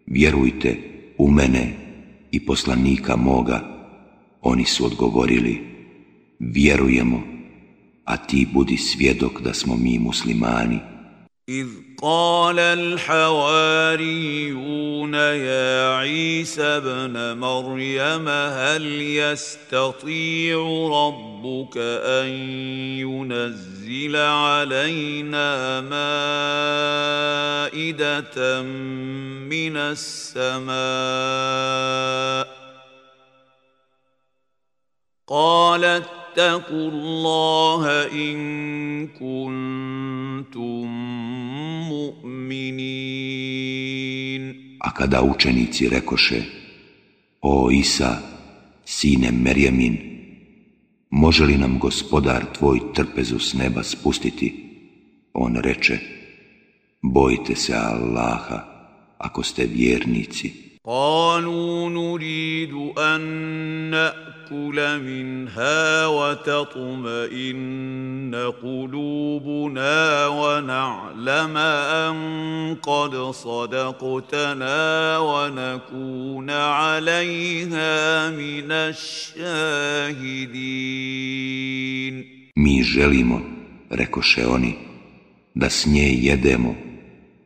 vjerujte u mene i poslanika moga, oni su odgovorili, vjerujemo, a ti budi svjedok da smo mi muslimani. قال الحواريون يا عيسى ابن مريم هل يستطيع ربك ان ينزل علينا مائده من السماء قال اتقوا الله ان كنتم A kada učenici rekoše, O Isa, sine Merjemin, može li nam gospodar tvoj trpezu s neba spustiti? On reče, bojte se Allaha ako ste vjernici. قالوا نريد أن نأكل منها وتطمئن قلوبنا ونعلم أن قد صدقتنا ونكون عليها من الشاهدين Mi želimo, rekoše oni, da s nje jedemo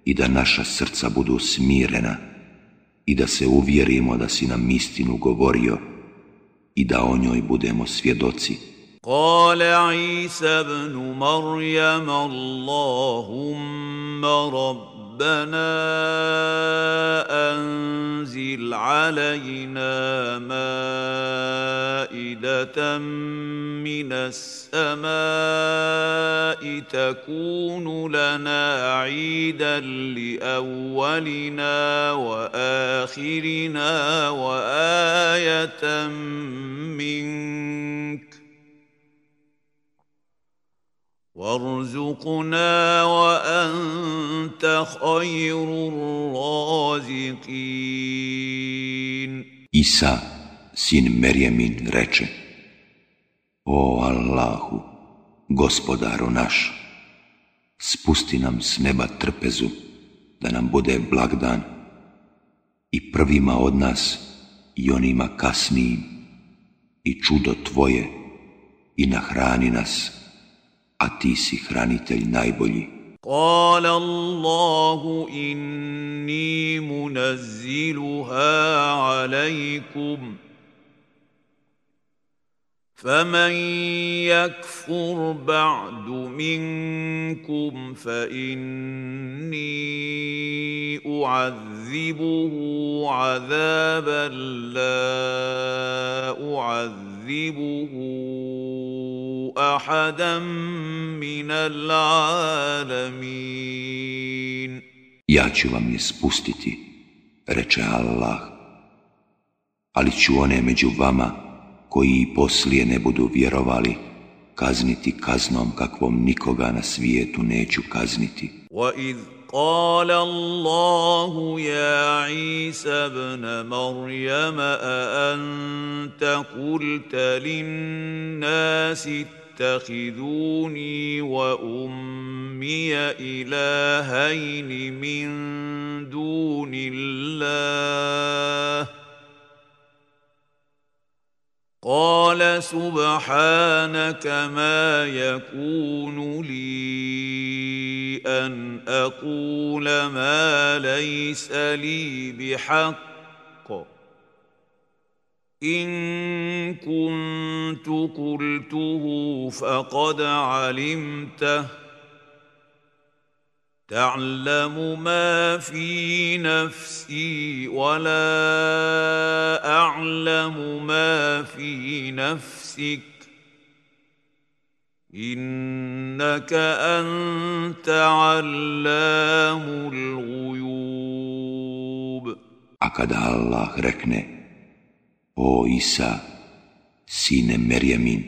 i da naša srca budu smirena. i da se uvjerimo da si nam istinu govorio i da o njoj budemo svjedoci. قال عيسى ابن ربنا أنزل علينا مائدة من السماء تكون لنا عيدا لأولنا وآخرنا وآية منك وارزقنا وأنت خير الرازقين Isa, sin Merjemin, reče O Allahu, gospodaru naš, spusti nam s neba trpezu, da nam bude blagdan i prvima od nas i onima kasnijim i čudo Tvoje i nahrani nas a ti si hranitelj najbolji. قال الله إني منزلها عليكم فمن يكفر بعد منكم فاني اعذبه عذابا لا أعذبه Ja ću vam je spustiti, reče Allah, ali ću one među vama koji i poslije ne budu vjerovali kazniti kaznom kakvom nikoga na svijetu neću kazniti. وَإِذْ قال الله يا عيسى ابن مريم أأنت قلت للناس اتخذوني وأمي إلهين من دون الله ۖ قال سبحانك ما يكون لي ان اقول ما ليس لي بحق ان كنت قلته فقد علمته تعلم ما في نفسي ولا اعلم ما في نفسك انك انت علام الغيوب اكد الله ركنه او عيسى سين مريمين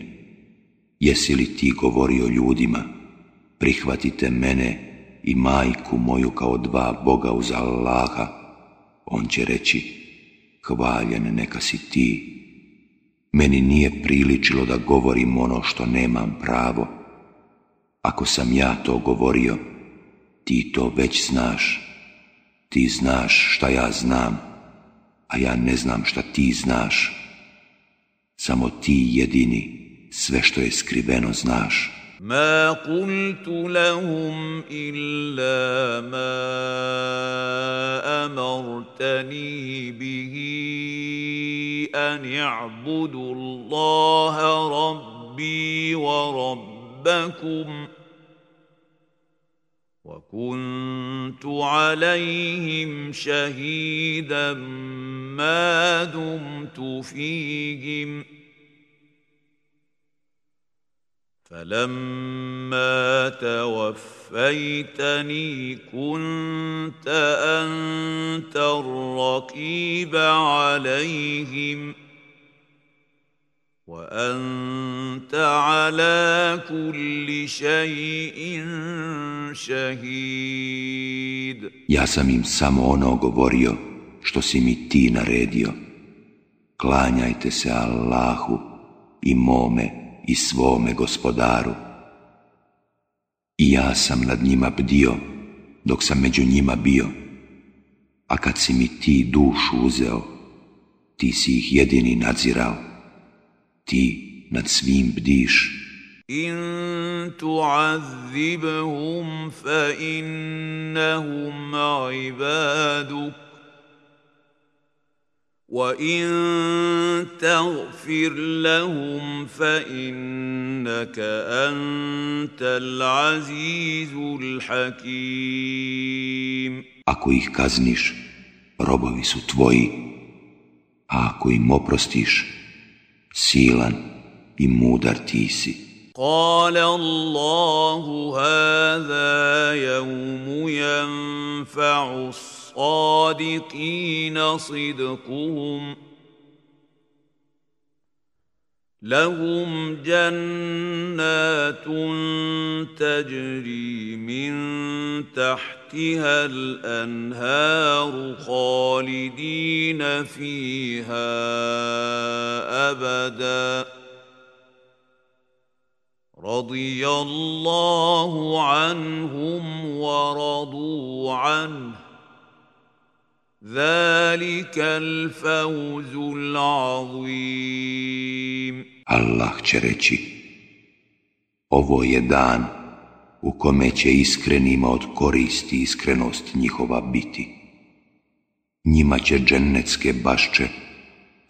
يسلي تي говорио људима прихватите мене i majku moju kao dva Boga uz Allaha, on će reći, hvaljen neka si ti. Meni nije priličilo da govorim ono što nemam pravo. Ako sam ja to govorio, ti to već znaš. Ti znaš šta ja znam, a ja ne znam šta ti znaš. Samo ti jedini sve što je skriveno znaš. ما قلت لهم الا ما امرتني به ان اعبدوا الله ربي وربكم وكنت عليهم شهيدا ما دمت فيهم ۖ فلما توفيتني كنت انت الرقيب عليهم وانت على كل شيء شهيد Ja sam im samo ono govorio što si mi ti naredio. Klanjajte se Allahu i mome i svome gospodaru. I ja sam nad njima bdio, dok sam među njima bio, a kad si mi ti dušu uzeo, ti si ih jedini nadzirao, ti nad svim bdiš. إن fa innahum ibaduk وان تغفر لهم فانك انت العزيز الحكيم Ako ih kazniš, robovi su tvoji, a ako im oprostiš, silan i mudar ti si. قال الله هذا يوم ينفع الصالحين الصادقين صدقهم لهم جنات تجري من تحتها الانهار خالدين فيها ابدا رضي الله عنهم ورضوا عنه Zalikal fawzul azim. Allah će reći, ovo je dan u kome će iskrenima od koristi iskrenost njihova biti. Njima će genetske bašče,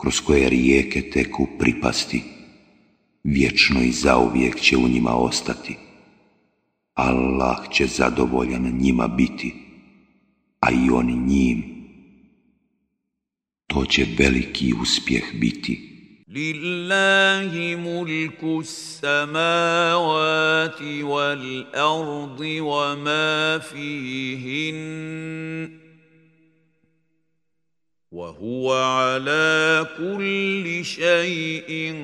kroz koje rijeke teku pripasti, vječno i zauvijek će u njima ostati. Allah će zadovoljan njima biti, a i oni njim to će veliki uspjeh biti. Lillahi mulku samavati wal ardi wa ma fihin. huwa ala kulli shay'in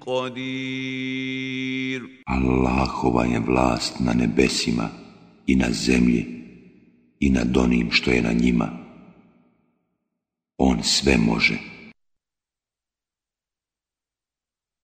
qadir. Allahova je vlast na nebesima i na zemlji i nad onim što je na njima. On sve može.